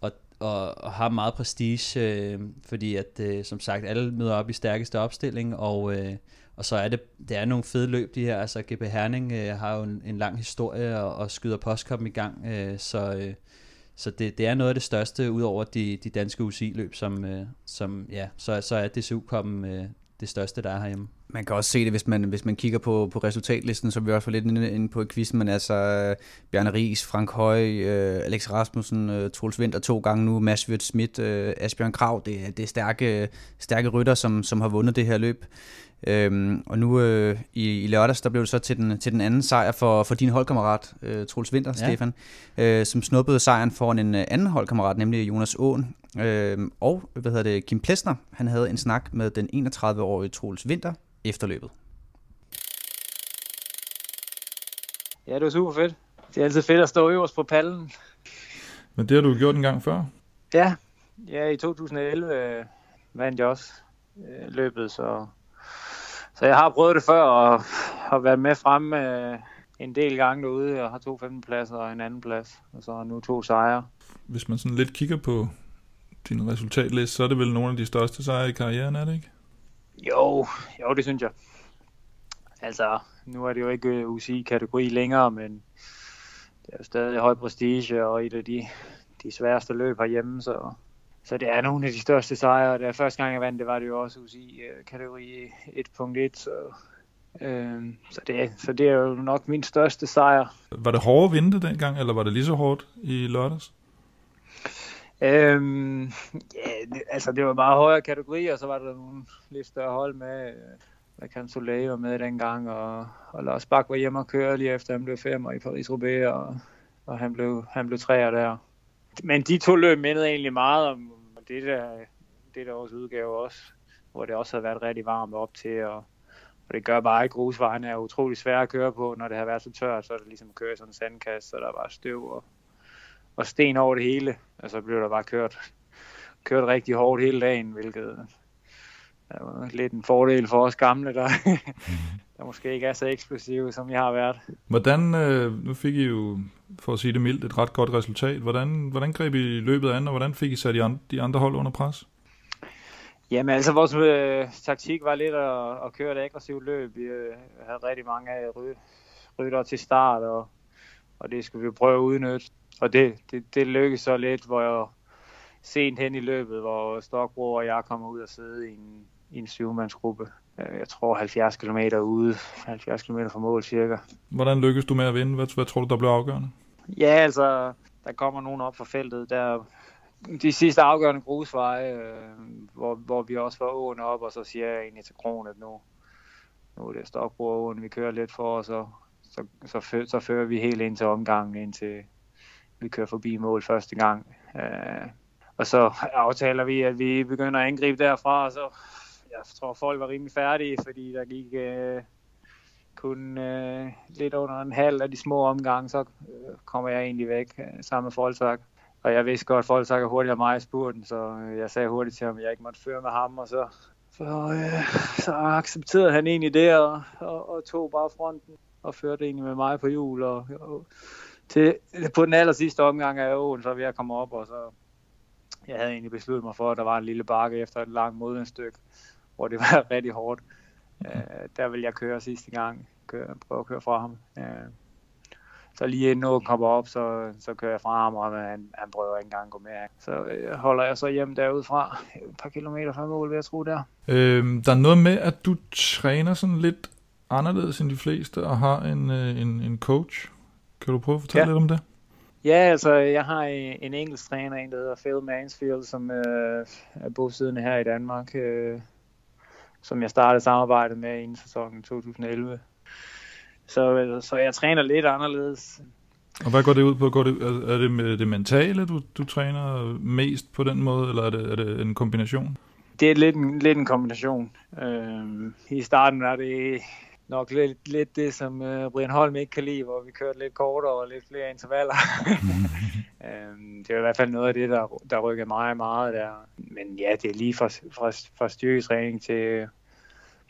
og, og, og har meget prestige, øh, fordi at øh, som sagt alle møder op i stærkeste opstilling, og, øh, og så er det, det er nogle fede løb de her, altså GP Herning øh, har jo en, en lang historie og, og skyder postkoppen i gang, øh, så, øh, så det, det er noget af det største, udover de, de danske UCI-løb, som, øh, som ja, så, så er DCU kommet øh, det største, der er herhjemme.
Man kan også se det, hvis man, hvis man kigger på, på resultatlisten, så er vi også lidt inde, inde på i quizzen, men altså øh, Bjarne Ries, Frank Høj, øh, Alex Rasmussen, øh, Troels Vinter to gange nu, Mads Wirt Schmidt, øh, Asbjørn Krav, det, er- det er stærke, stærke rytter, som, som har vundet det her løb. Øhm, og nu øh, i, i lørdags, der blev det så til den, til den anden sejr for, for din holdkammerat, øh, Troels Vinter,
Ja.
Stefan, øh, som snuppede sejren foran en øh, anden holdkammerat, nemlig Jonas Åen. Øh, og hvad hedder det, Kim Plesner, han havde en snak med den 31-årige Troels Vinter efter løbet.
Ja, det var super fedt. Det er altid fedt at stå øverst på pallen.
Men det har du gjort en gang før.
Ja, ja i 2011 øh, vandt jeg også øh, løbet, så, så jeg har prøvet det før og har været med frem øh, en del gange derude. Jeg har to 15 pladser og en anden plads, og så nu to sejre.
Hvis man sådan lidt kigger på din resultatliste, så er det vel nogle af de største sejre i karrieren, er det ikke?
Jo, jo, det synes jeg. Altså, nu er det jo ikke øh, UCI-kategori længere, men det er jo stadig høj prestige og et af de, de sværeste løb herhjemme, så, så det er nogle af de største sejre. Da første gang jeg vandt, det var det jo også UCI-kategori 1.1, så, øh, så, det, så det er jo nok min største sejr.
Var det hårdere at vinde dengang, eller var det lige så hårdt i lørdags?
Øhm, ja, det, altså det var bare højere kategori, og så var der nogle lidt større hold med. øh, Der kan Soleil var med dengang, og, og Lars Bak var hjemme og køre lige efter han blev femmer i Paris-Roubaix, og, og han blev, han blev træer der. Men de to løb mindede egentlig meget om det der, det der års udgave også, hvor det også havde været rigtig varmt op til, og, og det gør bare ikke, grusvejen er utrolig svære at køre på, når det har været så tørt, så er det ligesom at køre i sådan en sandkast, så der er bare støv og, og sten over det hele, og så blev der bare kørt, kørt rigtig hårdt hele dagen, hvilket er lidt en fordel for os gamle, der, der måske ikke er så eksplosive, som jeg har været.
Hvordan, øh, nu fik I jo, for at sige det mildt, et ret godt resultat. Hvordan, hvordan greb I løbet an, og hvordan fik I sat de andre, de andre hold under pres?
Jamen altså, vores øh, taktik var lidt at, at køre et aggressivt løb. Vi øh, havde rigtig mange ry, rytter til start, og, og det skulle vi prøve at udnytte. Og det, det, det lykkedes så lidt, hvor jeg sent hen i løbet, hvor Stokbro og jeg kommer ud og sidde i en, i en syvmandsgruppe. Øh, jeg tror 70 km ude, 70 km fra mål cirka.
Hvordan lykkedes du med at vinde? Hvad, hvad tror du, der blev afgørende?
Ja, altså, der kommer nogen op fra feltet. Der, de sidste afgørende grusveje, øh, hvor, hvor vi også var åen op, og så siger jeg egentlig til Kron, at nu, nu er det Stokbroåen, vi kører lidt for, og så, så, så, så, så fører vi helt ind til omgangen, indtil vi kører forbi mål første gang. Øh, og så aftaler vi, at vi begynder at angribe derfra, og så jeg tror, folk var rimelig færdige, fordi der gik øh, kun øh, lidt under en halv af de små omgange, så øh, kommer jeg egentlig væk øh, sammen med Folsak. Og jeg vidste godt, at Folsak er hurtigere end mig i spurten, så øh, jeg sagde hurtigt til ham, at jeg ikke måtte føre med ham, og så, så, øh, så accepterede han egentlig det, og, og, og tog bare fronten og førte egentlig med mig på jul. Og, og til, på den aller sidste omgang af åen, så er vi at komme op, og så jeg havde egentlig besluttet mig for, at der var en lille bakke efter et langt modvindstykke, hvor det var rigtig hårdt. Uh, der vil jeg køre sidste gang, køre, prøve at køre fra ham. Uh, så lige inden nogen kommer op, så, så kører jeg fra ham, og han, han prøver ikke engang at gå med. Så uh, holder jeg så hjem derudfra, et par kilometer fra mål, vil jeg tro der.
Øhm, der er noget med, at du træner sådan lidt anderledes end de fleste, og har en, en, en coach. Kan du prøve at fortælle ja. lidt om det?
Ja, altså jeg har en engelsk træner, en der hedder Phil Mansfield, som øh, er bosiddende her i Danmark, øh, som jeg startede samarbejdet med i sæsonen 2011. Så, så jeg træner lidt anderledes.
Og hvad går det ud på? Går det, er det med det mentale, du, du træner mest på den måde, eller er det, er det en kombination?
Det er lidt en, lidt en kombination. Øh, I starten er det nok lidt, lidt det, som uh, Brian Holm ikke kan lide, hvor vi kørte lidt kortere og lidt flere intervaller. um, det er i hvert fald noget af det, der, der rykker mig meget der. Men ja, det er lige fra, fra, fra styrketræning til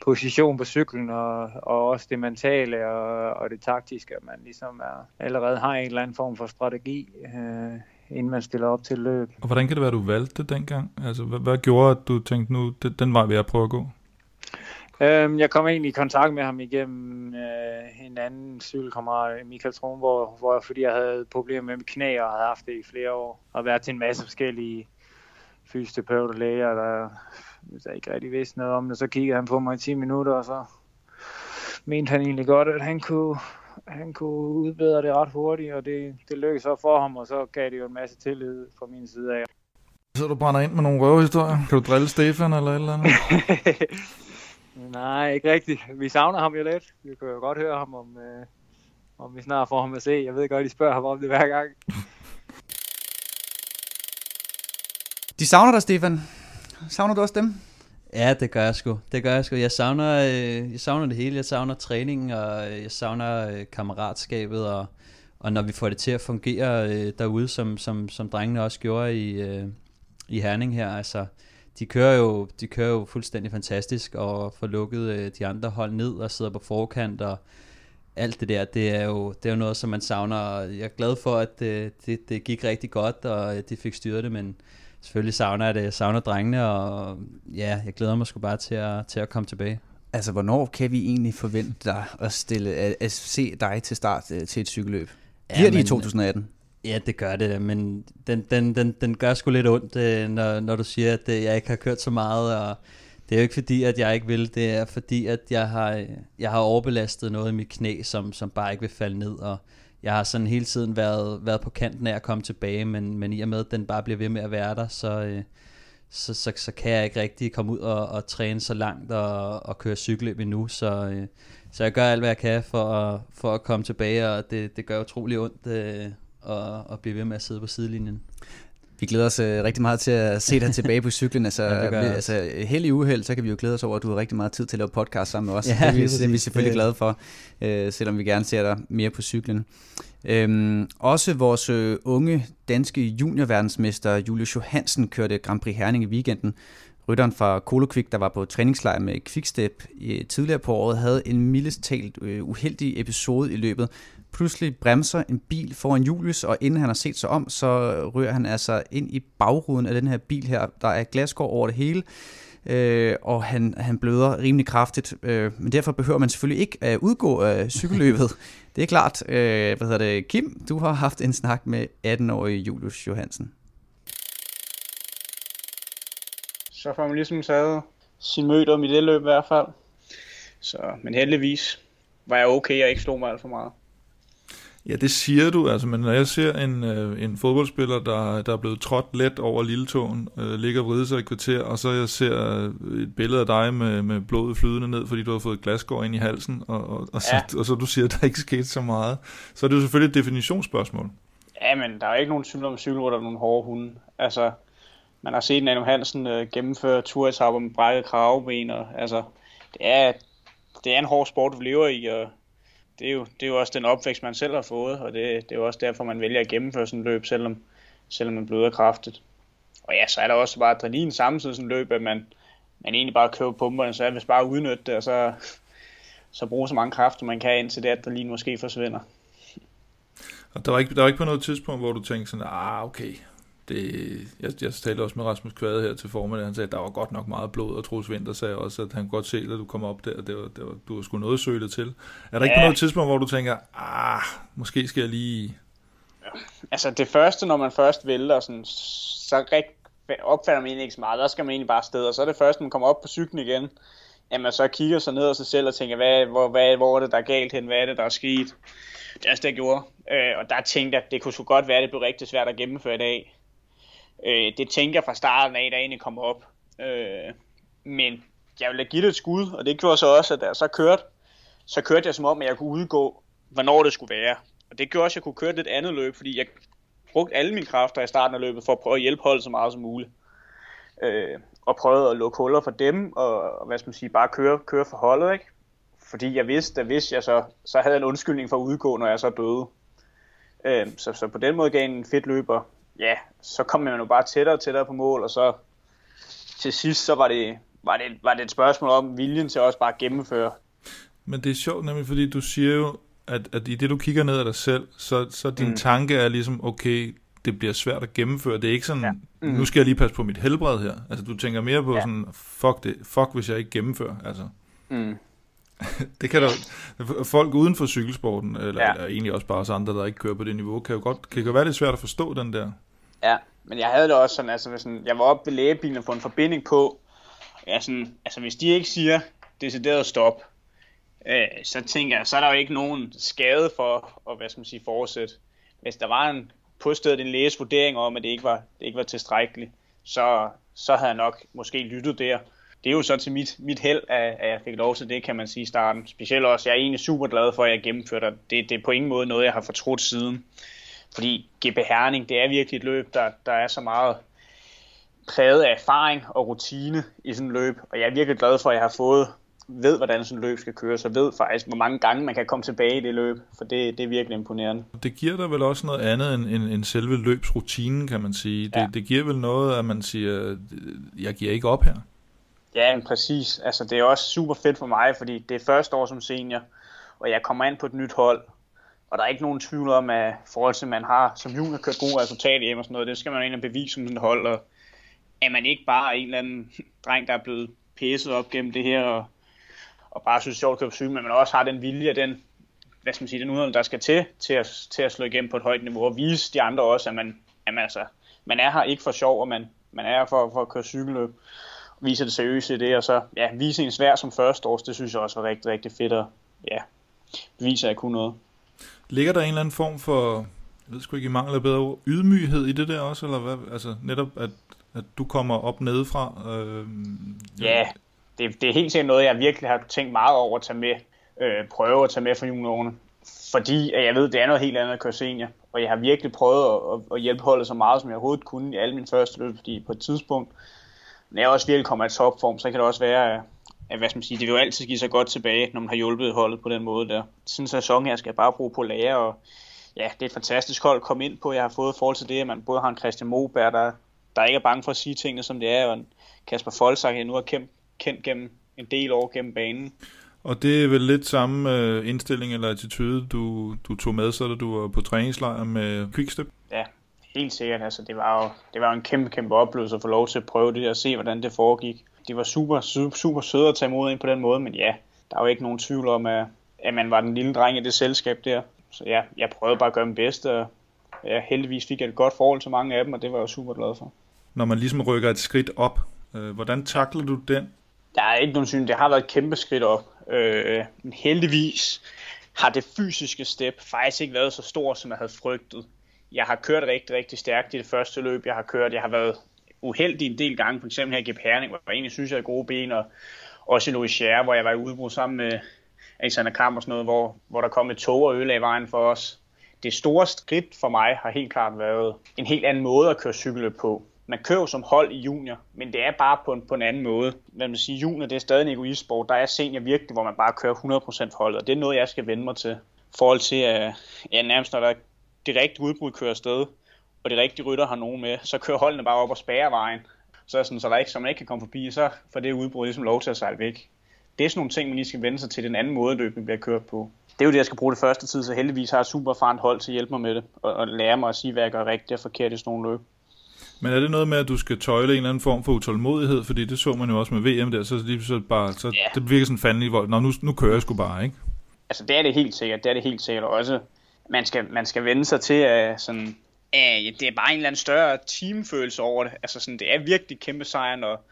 position på cyklen, og, og også det mentale og, og det taktiske, at man ligesom er, allerede har en eller anden form for strategi, uh, inden man stiller op til løb.
Og hvordan kan det være, du valgte det dengang? Altså, hvad, hvad gjorde, at du tænkte, nu den vej vil jeg prøve at gå?
Øhm, jeg kom egentlig i kontakt med ham igennem øh, en anden cykelkammerat, Michael Tronborg, hvor, fordi jeg havde problemer med mit knæ og havde haft det i flere år. Og været til en masse forskellige fysioterapeuter og læger, der, der ikke rigtig vidste noget om det. Så kiggede han på mig i 10 minutter, og så mente han egentlig godt, at han kunne, han kunne udbedre det ret hurtigt, og det, det lykkedes så for ham, og så gav det jo en masse tillid fra min side af.
Så du brænder ind med nogle røvehistorier? Kan du drille Stefan eller et eller andet?
Nej, ikke rigtigt. Vi savner ham jo lidt. Vi kan jo godt høre ham, om, øh, om vi snart får ham at se. Jeg ved godt, de spørger ham om det hver gang.
De savner dig, Stefan. Savner du også dem?
Ja, det gør jeg sgu. Det gør jeg sgu. Jeg savner, øh, jeg savner det hele. Jeg savner træningen, og jeg savner øh, kammeratskabet, og, og når vi får det til at fungere øh, derude, som, som, som drengene også gjorde i, øh, i Herning her. Altså, de kører jo, de kører jo fuldstændig fantastisk og får lukket øh, de andre hold ned og sidder på forkant og alt det der, det er jo, det er jo noget, som man savner. Jeg er glad for, at det, øh, det, det gik rigtig godt, og øh, de fik styret det, men selvfølgelig savner jeg det. Jeg savner drengene, og ja, jeg glæder mig sgu bare til at, til at komme tilbage.
Altså, hvornår kan vi egentlig forvente dig at, stille, at, at se dig til start til et cykelløb? Bliver ja, det i 2018?
Ja, det gør det, men den, den, den, den gør sgu lidt ondt, øh, når, når du siger, at øh, jeg ikke har kørt så meget, og det er jo ikke fordi, at jeg ikke vil, det er fordi, at jeg har, jeg har overbelastet noget i mit knæ, som, som bare ikke vil falde ned, og jeg har sådan hele tiden været, været på kanten af at komme tilbage, men, men i og med, at den bare bliver ved med at være der, så, øh, så, så, så kan jeg ikke rigtig komme ud og, og træne så langt og, og køre cykelløb endnu, så, så jeg gør alt, hvad jeg kan for at, for at komme tilbage, og det, det gør utrolig ondt, og, og blive ved med at sidde på sidelinjen.
Vi glæder os uh, rigtig meget til at se dig tilbage på cyklen. Altså, ja, altså, held i uheld, så kan vi jo glæde os over, at du har rigtig meget tid til at lave podcast sammen med os. Ja, det, er vi, det er vi selvfølgelig glade for, uh, selvom vi gerne ser dig mere på cyklen. Um, også vores uh, unge danske juniorverdensmester Julius Johansen kørte Grand Prix Herning i weekenden, Rytteren fra Kolokvik, der var på træningslejr med Quickstep tidligere på året, havde en mildest talt øh, uheldig episode i løbet. Pludselig bremser en bil foran Julius, og inden han har set sig om, så rører han altså ind i bagruden af den her bil her. Der er glaskår over det hele, øh, og han, han bløder rimelig kraftigt. Øh, men derfor behøver man selvfølgelig ikke at udgå af cykelløbet. det er klart. Øh, hvad hedder det? Kim, du har haft en snak med 18-årige Julius Johansen.
så får man ligesom taget sin møde om i det løb i hvert fald. Så, men heldigvis var jeg okay og ikke slog mig alt for meget.
Ja, det siger du, altså, men når jeg ser en, øh, en fodboldspiller, der, der er blevet trådt let over lilletåen, øh, ligger og vrider sig i kvarter, og så jeg ser øh, et billede af dig med, med blodet flydende ned, fordi du har fået glasgård ind i halsen, og, og, og, ja. så, og så du siger, at der ikke skete så meget, så er det jo selvfølgelig et definitionsspørgsmål.
Ja, men der er jo ikke nogen tvivl om cykelrytter og nogle hårde hunde. Altså, man har set Nano Hansen øh, gennemføre turetapper med brækket kravben, og altså, det er, det er en hård sport, du lever i, og det er jo, det er jo også den opvækst, man selv har fået, og det, det er jo også derfor, man vælger at gennemføre sådan et løb, selvom, selvom man bløder kraftigt. Og ja, så er der også bare adrenalin samtidig sådan et løb, at man, man egentlig bare køber pumperne, så jeg vil bare udnytte det, og så, så bruge så mange kræfter, man kan, indtil det adrenalin måske forsvinder.
Og der var, ikke, der var ikke på noget tidspunkt, hvor du tænkte sådan, ah, okay, det, jeg, jeg talte også med Rasmus Kvade her til formiddag, han sagde, at der var godt nok meget blod, og Troels Vinter sagde også, at han godt se, at du kom op der, det var, det var, du var sgu noget sølet til. Er der ja. ikke på noget tidspunkt, hvor du tænker, ah, måske skal jeg lige...
Ja. Altså det første, når man først vælter, sådan, så rigt, opfatter man egentlig ikke så meget, der skal man egentlig bare sted, og så er det først, når man kommer op på cyklen igen, at man så kigger sig ned og sig selv og tænker, hvad, hvor, hvad, hvor er det, der er galt hen, hvad er det, der er sket. Det er også det, jeg gjorde. Øh, og der tænkte jeg, at det kunne sgu godt være, at det blev rigtig svært at gennemføre i dag. Øh, det tænker jeg fra starten af, da jeg egentlig kom op. Øh, men jeg ville give det et skud, og det gjorde så også, at da jeg så kørte, så kørte jeg som om, at jeg kunne udgå, hvornår det skulle være. Og det gjorde også, at jeg kunne køre et andet løb, fordi jeg brugte alle mine kræfter i starten af løbet for at prøve at hjælpe holdet så meget som muligt. Øh, og prøvede at lukke huller for dem, og, og hvad skal man sige, bare køre, køre for holdet, ikke? Fordi jeg vidste, at hvis jeg så, så havde jeg en undskyldning for at udgå, når jeg så døde. Øh, så, så på den måde gav en fedt løber ja, så kom man jo bare tættere og tættere på mål, og så til sidst, så var det, var det, var det et spørgsmål om viljen til også bare at gennemføre.
Men det er sjovt nemlig, fordi du siger jo, at, at i det du kigger ned af dig selv, så, så din mm. tanke er ligesom, okay, det bliver svært at gennemføre. Det er ikke sådan, ja. mm. nu skal jeg lige passe på mit helbred her. Altså du tænker mere på ja. sådan, fuck det, fuck hvis jeg ikke gennemfører. Altså. Mm. det kan der, folk uden for cykelsporten, eller, ja. eller egentlig også bare os andre, der ikke kører på det niveau, kan jo godt kan jo være lidt svært at forstå den der.
Ja, men jeg havde det også sådan, altså sådan, jeg var oppe ved lægebilen og få en forbinding på, ja, sådan, altså hvis de ikke siger decideret stop, øh, så tænker jeg, så er der jo ikke nogen skade for at, hvad skal man sige, fortsætte. Hvis der var en på stedet en læges vurdering om, at det ikke var, det ikke var tilstrækkeligt, så, så havde jeg nok måske lyttet der det er jo så til mit, mit held, at, at jeg fik lov til det, kan man sige i starten. Specielt også, jeg er egentlig super glad for, at jeg gennemførte det. Det, det er på ingen måde noget, jeg har fortrudt siden. Fordi GP Herning, det er virkelig et løb, der, der er så meget præget af erfaring og rutine i sådan et løb. Og jeg er virkelig glad for, at jeg har fået ved, hvordan sådan et løb skal køres, og ved faktisk, hvor mange gange man kan komme tilbage i det løb, for det, det er virkelig imponerende.
Det giver dig vel også noget andet end, end, end selve løbsrutinen, kan man sige. Det, ja. det giver vel noget, at man siger, jeg giver ikke op her.
Ja, præcis. Altså, det er også super fedt for mig, fordi det er første år som senior, og jeg kommer ind på et nyt hold, og der er ikke nogen tvivl om, at forhold til, at man har som junior kørt gode resultater hjemme og sådan noget, det skal man egentlig bevise som et hold, og at man ikke bare er en eller anden dreng, der er blevet pæset op gennem det her, og, og bare synes sjovt at køre men man også har den vilje, den, hvad skal man sige, den udholdning, der skal til, til at, til at slå igennem på et højt niveau, og vise de andre også, at man, at man, altså, man er her ikke for sjov, og man, man er her for, for at køre cykelløb viser det seriøse i det, og så ja, vise en svær som første års, det synes jeg også var rigtig, rigtig fedt at ja, bevise, at jeg kunne noget.
Ligger der en eller anden form for, jeg ved sgu ikke, i mangler bedre ydmyghed i det der også, eller hvad? Altså netop, at, at du kommer op nedefra? Øh,
ja, det, det er helt sikkert noget, jeg virkelig har tænkt meget over at tage med, øh, prøve at tage med for juniorerne. Fordi at jeg ved, det er noget helt andet at køre senior. Og jeg har virkelig prøvet at, at, at hjælpe holdet så meget, som jeg overhovedet kunne i alle mine første løb, fordi på et tidspunkt, når jeg også virkelig kommer i topform, så kan det også være, at hvad skal man sige, det vil jo altid give sig godt tilbage, når man har hjulpet holdet på den måde der. Sådan en sæson her skal jeg bare bruge på lære, og ja, det er et fantastisk hold at komme ind på. Jeg har fået forhold til det, at man både har en Christian Moberg, der der ikke er bange for at sige tingene, som det er, og Kasper Folsak, jeg nu har kendt, kendt gennem en del år gennem banen.
Og det er vel lidt samme øh, indstilling eller attitude, du, du tog med, så da du var på træningslejr med Quickstep?
Ja, helt sikkert. Altså, det, var jo, det var jo en kæmpe, kæmpe oplevelse at få lov til at prøve det og se, hvordan det foregik. De var super, super, super søde at tage imod en på den måde, men ja, der er jo ikke nogen tvivl om, at, at man var den lille dreng i det selskab der. Så ja, jeg prøvede bare at gøre min bedste, og ja, heldigvis fik jeg et godt forhold til mange af dem, og det var jeg super glad for.
Når man ligesom rykker et skridt op, øh, hvordan takler du den?
Der er ikke nogen syn. Det har været et kæmpe skridt op. Øh, men heldigvis har det fysiske step faktisk ikke været så stort, som jeg havde frygtet. Jeg har kørt rigtig, rigtig stærkt i det første løb, jeg har kørt. Jeg har været uheldig en del gange, for eksempel her i Gip Herning, hvor jeg egentlig synes, jeg havde gode ben, og også i Louis hvor jeg var i udbrud sammen med Alexander Kamp og sådan noget, hvor, hvor der kom et tog og ødelagde vejen for os. Det store skridt for mig har helt klart været en helt anden måde at køre cykelløb på man kører som hold i junior, men det er bare på en, på en anden måde. Hvad man siger, junior det er stadig en egoistsport. Der er senior virkelig, hvor man bare kører 100% for holdet, og det er noget, jeg skal vende mig til. I forhold til, at ja, nærmest når der det rigtige udbrud kører afsted, og det rigtige rytter har nogen med, så kører holdene bare op og spærrer vejen. Så, er sådan, så, der ikke, så man ikke kan komme forbi, så får det udbrud ligesom lov til at sejle væk. Det er sådan nogle ting, man lige skal vende sig til den anden måde, løbende bliver kørt på. Det er jo det, jeg skal bruge det første tid, så heldigvis har jeg super erfarent hold til at hjælpe mig med det, og, og lære mig at sige, hvad jeg gør rigtigt og forkert i sådan nogle løb.
Men er det noget med, at du skal tøjle en eller anden form for utålmodighed? Fordi det så man jo også med VM der, så, lige så bare, så ja. det virker sådan fandelig vold. Nå, nu, nu kører jeg sgu bare, ikke?
Altså, det er det helt sikkert. Det er det helt sikkert også. Man skal, man skal vende sig til, at sådan, uh, det er bare en eller anden større teamfølelse over det. Altså, sådan, det er virkelig kæmpe sejr, når,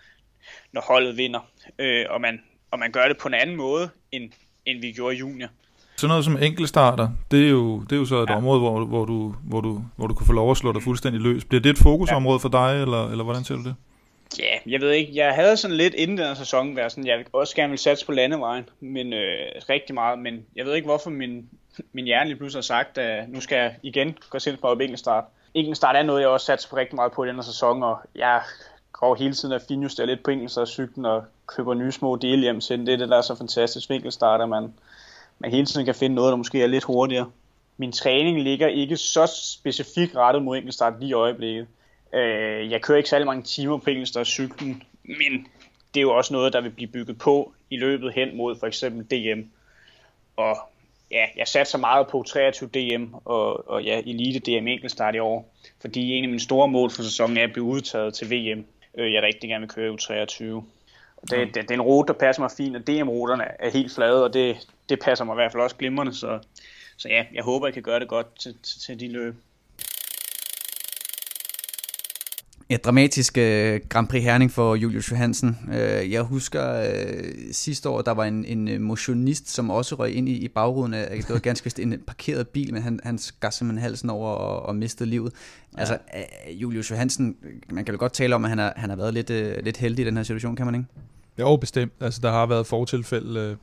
når holdet vinder. Uh, og, man, og man gør det på en anden måde, end, end vi gjorde i junior.
Sådan noget som enkeltstarter, det er jo, det er jo så et ja. område, hvor, hvor, du, hvor, du, hvor du kan få lov at slå dig fuldstændig løs. Bliver det et fokusområde ja. for dig, eller, eller hvordan ser du det?
Ja, jeg ved ikke. Jeg havde sådan lidt inden den sæson været sådan, jeg også gerne vil satse på landevejen, men øh, rigtig meget, men jeg ved ikke hvorfor min, min hjerne lige pludselig har sagt, at nu skal jeg igen gå selv på op enkeltstart. Enkeltstart er noget, jeg også satser på rigtig meget på i denne sæson, og jeg går hele tiden at finjustere lidt på cyklen og køber nye små dele hjem til. Det er det, der er så fantastisk enkeltstart, at man, man hele tiden kan finde noget, der måske er lidt hurtigere. Min træning ligger ikke så specifikt rettet mod enkeltstart lige i øjeblikket. Øh, jeg kører ikke særlig mange timer på enkeltstart-cyklen, men det er jo også noget, der vil blive bygget på i løbet hen mod for eksempel DM. Og ja, jeg satte så meget på 23 DM og, og ja, Elite DM enkeltstart i år, fordi en af mine store mål for sæsonen er at blive udtaget til VM. Øh, jeg rigtig gerne vil køre U23. Og det, det, det er en rute, der passer mig fint, og DM-ruterne er helt flade, og det, det passer mig i hvert fald også glimrende, så, så ja, jeg håber, jeg kan gøre det godt til, til, til de løb.
Ja, dramatisk uh, Grand Prix Herning for Julius Johansen. Uh, jeg husker uh, sidste år, der var en, en motionist, som også røg ind i, i bagruden af, det var ganske vist en parkeret bil, men han, han skar simpelthen halsen over og, og mistede livet. Ja. Altså, uh, Julius Johansen, man kan vel godt tale om, at han har, han har været lidt, uh, lidt heldig i den her situation, kan man ikke?
Jo, bestemt. Altså, der har været fortilfælde, øh,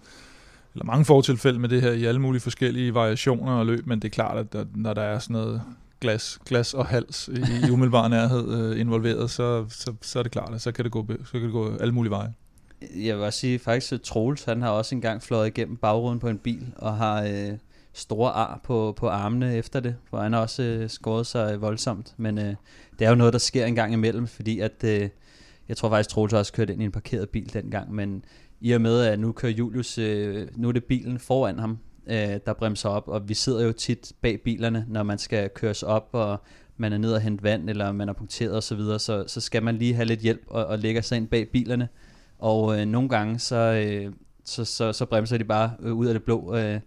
eller mange fortilfælde med det her i alle mulige forskellige variationer og løb, men det er klart, at der, når der er sådan noget glas, glas og hals i, i umiddelbar nærhed øh, involveret, så, så, så er det klart, at så kan det, gå, så kan det gå alle mulige veje.
Jeg vil også sige, faktisk at Troels, han har også engang fløjet igennem bagruden på en bil, og har øh, store ar på, på armene efter det, hvor han har også øh, skåret sig øh, voldsomt, men øh, det er jo noget, der sker en gang imellem, fordi at øh, jeg tror faktisk, Troels også kørte ind i en parkeret bil dengang, men i og med, at nu kører Julius, øh, nu er det bilen foran ham, øh, der bremser op, og vi sidder jo tit bag bilerne, når man skal køres op, og man er nede og hente vand, eller man er punkteret osv., så, så, så skal man lige have lidt hjælp og, og lægge sig ind bag bilerne. Og øh, nogle gange, så, øh, så, så, så bremser de bare øh, ud af det blå, øh,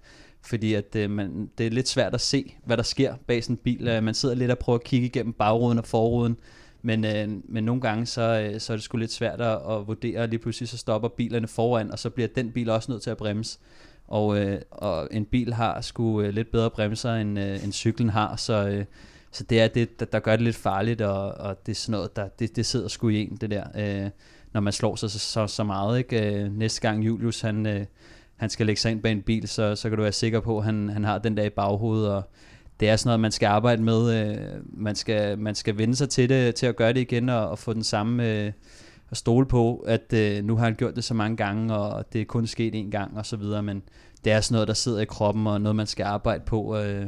fordi at øh, man, det er lidt svært at se, hvad der sker bag sådan en bil. Øh, man sidder lidt og prøver at kigge igennem bagruden og forruden, men, øh, men nogle gange, så, øh, så er det sgu lidt svært at, at vurdere, lige pludselig så stopper bilerne foran, og så bliver den bil også nødt til at bremse. Og, øh, og en bil har sgu øh, lidt bedre bremser, end, øh, end cyklen har, så, øh, så det er det, der, der gør det lidt farligt, og, og det er sådan noget, der, det, det sidder sgu i en, det der, øh, når man slår sig så, så, så meget. Ikke? Øh, næste gang Julius, han, øh, han skal lægge sig ind bag en bil, så, så kan du være sikker på, at han, han har den der i baghovedet, og det er sådan noget, man skal arbejde med. Øh, man, skal, man skal vende sig til det, til at gøre det igen, og, og få den samme... Øh, at stole på, at øh, nu har han gjort det så mange gange, og det er kun sket én gang, og så videre, men det er sådan noget, der sidder i kroppen, og noget, man skal arbejde på. Øh.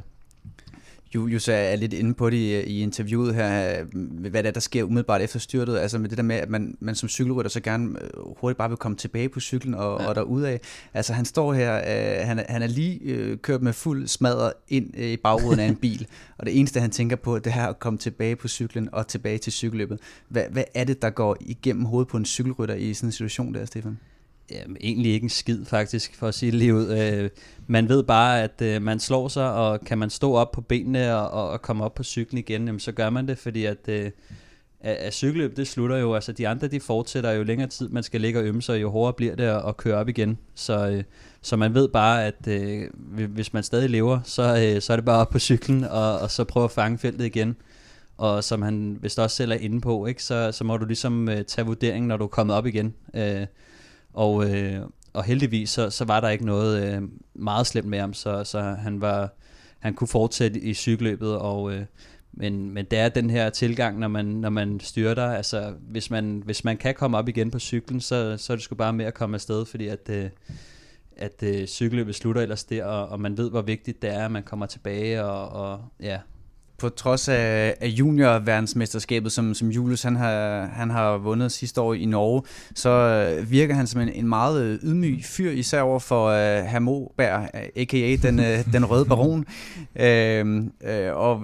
Julius er lidt inde på det i, i interviewet her, hvad det er, der sker umiddelbart efter styrtet, altså med det der med, at man, man som cykelrytter så gerne øh, hurtigt bare vil komme tilbage på cyklen og, ja. og derudad. Altså han står her, øh, han, han er lige øh, kørt med fuld smadret ind øh, i bagruden af en bil, og det eneste han tænker på, det er at komme tilbage på cyklen og tilbage til cykelløbet. Hvad, hvad er det, der går igennem hovedet på en cykelrytter i sådan en situation der, Stefan?
Jamen, egentlig ikke en skid faktisk, for at sige det lige ud. Øh, man ved bare, at øh, man slår sig, og kan man stå op på benene og, og komme op på cyklen igen, jamen, så gør man det, fordi at, øh, at cykelløb, det slutter jo, altså de andre, de fortsætter jo længere tid, man skal ligge og ømme sig, jo hårdere bliver det at, at køre op igen. Så, øh, så man ved bare, at øh, hvis man stadig lever, så, øh, så er det bare op på cyklen, og, og så prøve at fange feltet igen. Og som han vist også selv er inde på, ikke, så, så må du ligesom øh, tage vurderingen, når du er kommet op igen. Øh, og, øh, og heldigvis så, så var der ikke noget øh, meget slemt med ham, så, så han var han kunne fortsætte i cykelløbet, og, øh, men, men det er den her tilgang, når man, når man styrter, altså hvis man, hvis man kan komme op igen på cyklen, så, så er det sgu bare med at komme afsted, fordi at, øh, at øh, cykelløbet slutter ellers der, og, og man ved, hvor vigtigt det er, at man kommer tilbage, og, og ja,
på trods af, af juniorverdensmesterskabet, som, som Julius han har, han har vundet sidste år i Norge, så øh, virker han som en, en meget øh, ydmyg fyr, især over for øh, uh, herr Moberg, a.k.a. den, uh, den røde baron. Uh, uh, og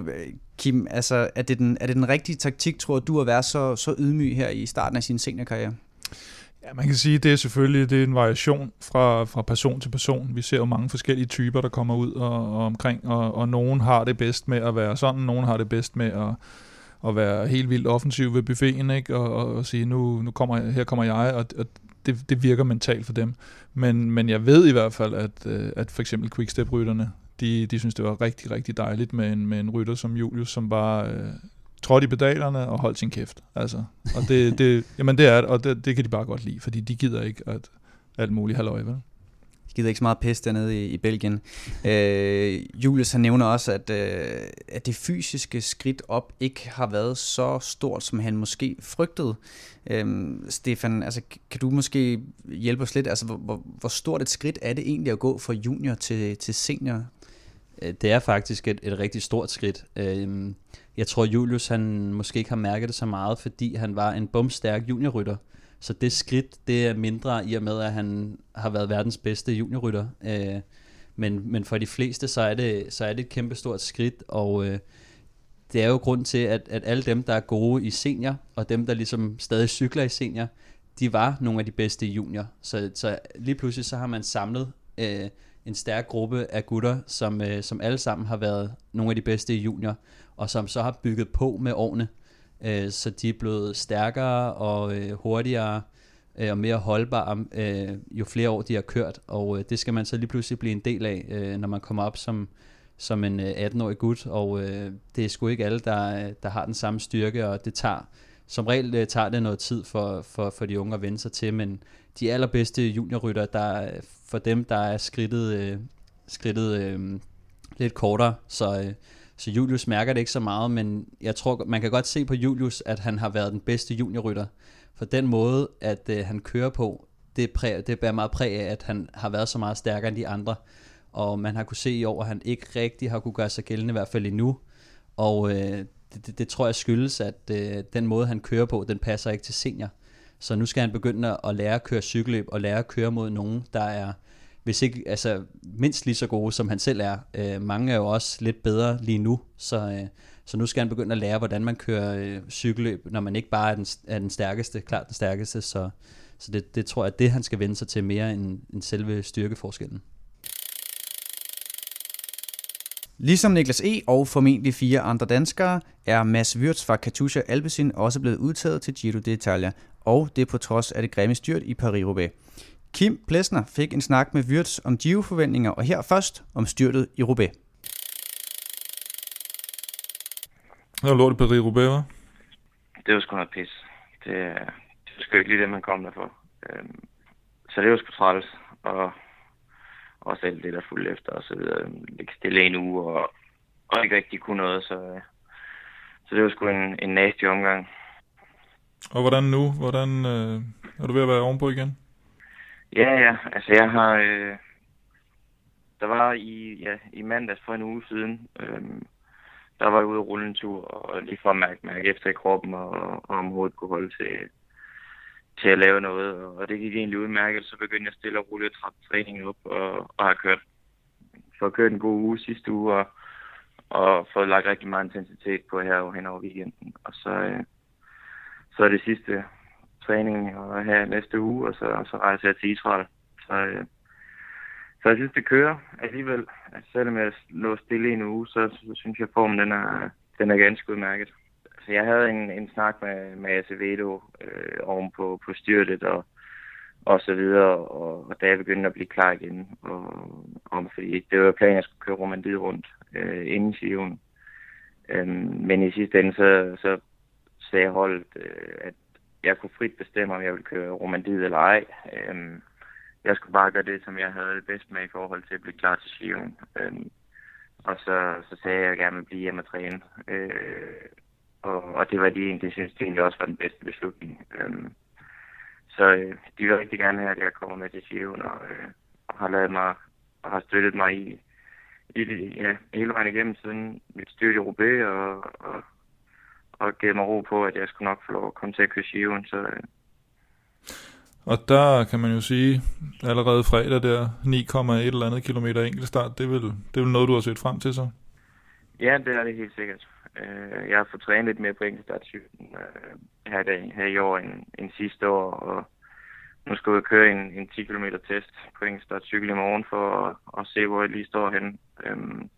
Kim, altså, er, det den, er det den rigtige taktik, tror du, at være så, så ydmyg her i starten af sin seniorkarriere?
Ja, man kan sige, at det er selvfølgelig det er en variation fra, fra person til person. Vi ser jo mange forskellige typer, der kommer ud og, og omkring, og, og nogen har det bedst med at være sådan, nogen har det bedst med at, at være helt vildt offensiv ved buffeten, ikke? Og, og, og sige, nu, nu kommer, her kommer jeg, og, og det, det virker mentalt for dem. Men, men jeg ved i hvert fald, at, øh, at for eksempel quickstep-rytterne, de, de synes, det var rigtig, rigtig dejligt med en, med en rytter som Julius, som bare øh, trådte i pedalerne og holdt sin kæft. Altså. Og det, det, jamen det er og det, det kan de bare godt lide, fordi de gider ikke at alt muligt halvøje, vel?
De gider ikke så meget pest dernede i, i Belgien. Øh, Julius han nævner også, at, øh, at det fysiske skridt op ikke har været så stort, som han måske frygtede. Øh, Stefan, altså, kan du måske hjælpe os lidt? Altså, hvor, hvor, hvor stort et skridt er det egentlig at gå fra junior til, til senior?
Øh, det er faktisk et, et rigtig stort skridt. Øh, jeg tror, Julius han måske ikke har mærket det så meget, fordi han var en bumstærk juniorrytter. Så det skridt, det er mindre i og med, at han har været verdens bedste juniorrytter. Øh, men, men for de fleste, så er det, så er det et kæmpe stort skridt, og øh, det er jo grund til, at, at alle dem, der er gode i senior, og dem, der ligesom stadig cykler i senior, de var nogle af de bedste i junior. Så, så lige pludselig så har man samlet øh, en stærk gruppe af gutter, som, øh, som alle sammen har været nogle af de bedste i junior og som så har bygget på med årene, øh, så de er blevet stærkere og øh, hurtigere øh, og mere holdbare, øh, jo flere år de har kørt, og øh, det skal man så lige pludselig blive en del af, øh, når man kommer op som, som en øh, 18-årig gut, og øh, det er sgu ikke alle, der, der har den samme styrke, og det tager, som regel øh, tager det noget tid for, for, for de unge at vende sig til, men de allerbedste juniorrytter, der, for dem der er skridtet, øh, skridtet øh, lidt kortere, så øh, så Julius mærker det ikke så meget, men jeg tror, man kan godt se på Julius, at han har været den bedste juniorrytter. For den måde, at øh, han kører på, det, præ, det bærer meget præg af, at han har været så meget stærkere end de andre. Og man har kunne se i år, at han ikke rigtig har kunne gøre sig gældende, i hvert fald endnu. Og øh, det, det, det tror jeg skyldes, at øh, den måde, han kører på, den passer ikke til senior. Så nu skal han begynde at lære at køre cykelløb og lære at køre mod nogen, der er hvis ikke altså, mindst lige så gode, som han selv er. Øh, mange er jo også lidt bedre lige nu, så, øh, så nu skal han begynde at lære, hvordan man kører øh, cykelløb, når man ikke bare er den, er den stærkeste, klart den stærkeste, så, så det, det tror jeg, at det han skal vende sig til mere end, end selve styrkeforskellen.
Ligesom Niklas E. og formentlig fire andre danskere, er Mads Wirtz fra Katusha Alpecin også blevet udtaget til Giro d'Italia, og det på trods af det grimme styrt i Paris-Roubaix. Kim Plesner fik en snak med Wirtz om Giro-forventninger, og her først om styrtet i Roubaix.
Hvad lort på Paris-Roubaix, hva'?
Det var sgu noget pis. Det, det var sgu ikke lige det, man kom der for. Øhm, så det var sgu træls, og også alt det, der fulgte efter, og så videre. Ligge stille en uge, og, og ikke rigtig kunne noget, så, så det var sgu en, en nasty omgang.
Og hvordan nu? Hvordan øh, er du ved at være ovenpå igen?
Ja, ja. Altså, jeg har... Øh, der var i, ja, i mandags for en uge siden, øh, der var jeg ude og rulle en tur, og lige for at mærke, mærke efter i kroppen, og, og om hovedet kunne holde til, til at lave noget. Og det gik egentlig udmærket, så begyndte jeg stille og roligt at trappe træningen op, og, og har kørt, for kørt en god uge sidste uge, og, og fået lagt rigtig meget intensitet på her hen over weekenden. Og så, øh, så er det sidste træning og her næste uge, og så, og så rejser jeg til Israel. Så, øh, så jeg synes, det kører alligevel. Altså, selvom jeg lå stille i en uge, så, så synes jeg, at formen den er, den er ganske udmærket. Altså, jeg havde en, en snak med, med Acevedo øh, oven på, på styrtet og, og så videre, og, og da jeg begyndte at blive klar igen, og, om, fordi det var planen, at jeg skulle køre Romandiet rundt øh, inden Sion. Øhm, men i sidste ende, så, så sagde holdet, øh, at jeg kunne frit bestemme, om jeg ville køre Romandiet eller ej. Øhm, jeg skulle bare gøre det, som jeg havde det bedst med i forhold til at blive klar til Sion. Øhm, og så, så sagde jeg, at jeg gerne ville blive hjemme og træne. Øh, og, og det var de egentlig, synes det egentlig også var den bedste beslutning. Øhm, så øh, de vil rigtig gerne have, at jeg kommer med til Sion og, øh, og har lavet mig og har støttet mig i, i det, ja, hele vejen igennem siden mit styrt i Roubaix og, og, og givet mig ro på, at jeg skulle nok få lov at komme til at køre Sion. Så, øh,
og der kan man jo sige, allerede fredag der, 9,1 eller andet kilometer enkeltstart, det er, vel, det er vel noget, du har set frem til så?
Ja, det er det helt sikkert. Øh, jeg har fået trænet lidt mere på enkeltstartcyklen øh, her, dag, her i år end, end sidste år, og nu skal jeg køre en, en 10 km test på enkeltstartcykel i morgen for at, at se, hvor jeg lige står henne. Øhm,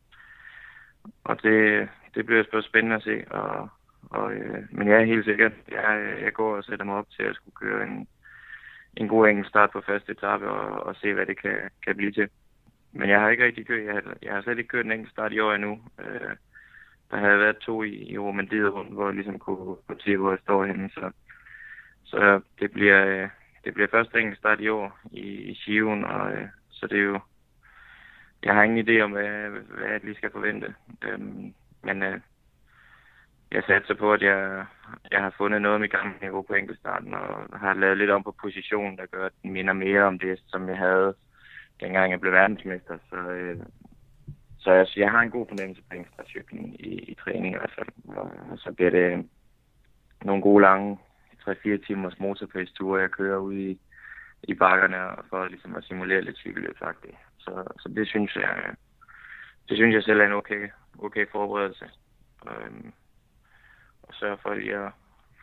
og det, det bliver spændende at se, og, og, øh, men jeg er helt sikkert, jeg, øh, jeg går og sætter mig op til at skulle køre en, en god engelsk start på første etape og, og se, hvad det kan, kan blive til. Men jeg har ikke rigtig kørt, jeg har, jeg har slet ikke kørt en engelsk start i år endnu. Øh, der havde været to i, i Romandiet rundt, hvor jeg ligesom kunne, kunne se, hvor jeg står henne. Så, så det bliver, øh, det bliver første engelsk start i år i, i Sion, og øh, så det er jo, jeg har ingen idé om, hvad, hvad jeg lige skal forvente. Øhm, men øh, jeg satser på, at jeg, jeg har fundet noget af mit gamle niveau på enkeltstarten, og har lavet lidt om på positionen, der gør, at den minder mere om det, som jeg havde, dengang jeg blev verdensmester. Så, øh, så jeg, jeg har en god fornemmelse på enkeltstartcyklen i, i træning i hvert fald. Og, og så bliver det nogle gode lange 3-4 timers motorpace-ture, jeg kører ud i, i bakkerne for ligesom at simulere lidt cykelløbsagtigt. Så, så det synes jeg, det synes jeg selv er en okay, okay forberedelse. Øhm, sørge for lige at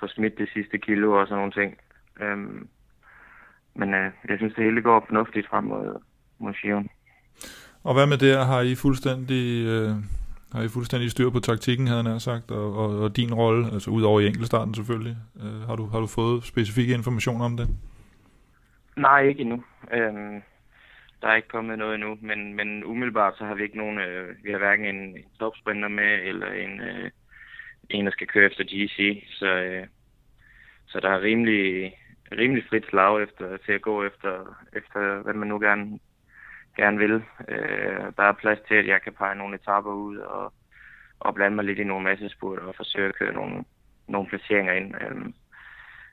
få smidt det sidste kilo og sådan nogle ting. Øhm, men øh, jeg synes, det hele går fornuftigt frem mod, mod Sion.
Og hvad med det? Har I fuldstændig, øh, har I fuldstændig styr på taktikken, havde jeg sagt, og, og, og din rolle, altså udover i enkeltstarten selvfølgelig. Øh, har, du, har du fået specifikke informationer om det?
Nej, ikke endnu. Øhm, der er ikke kommet noget endnu, men, men umiddelbart så har vi ikke nogen, øh, vi har hverken en, en topsprinter med, eller en, øh, en, der skal køre efter GC, så, øh, så der er rimelig, rimelig frit slag efter, til at gå efter, efter hvad man nu gerne, gerne vil. Øh, der er plads til, at jeg kan pege nogle etaper ud og, og blande mig lidt i nogle massespurter og forsøge at køre nogle, nogle placeringer ind. Øh,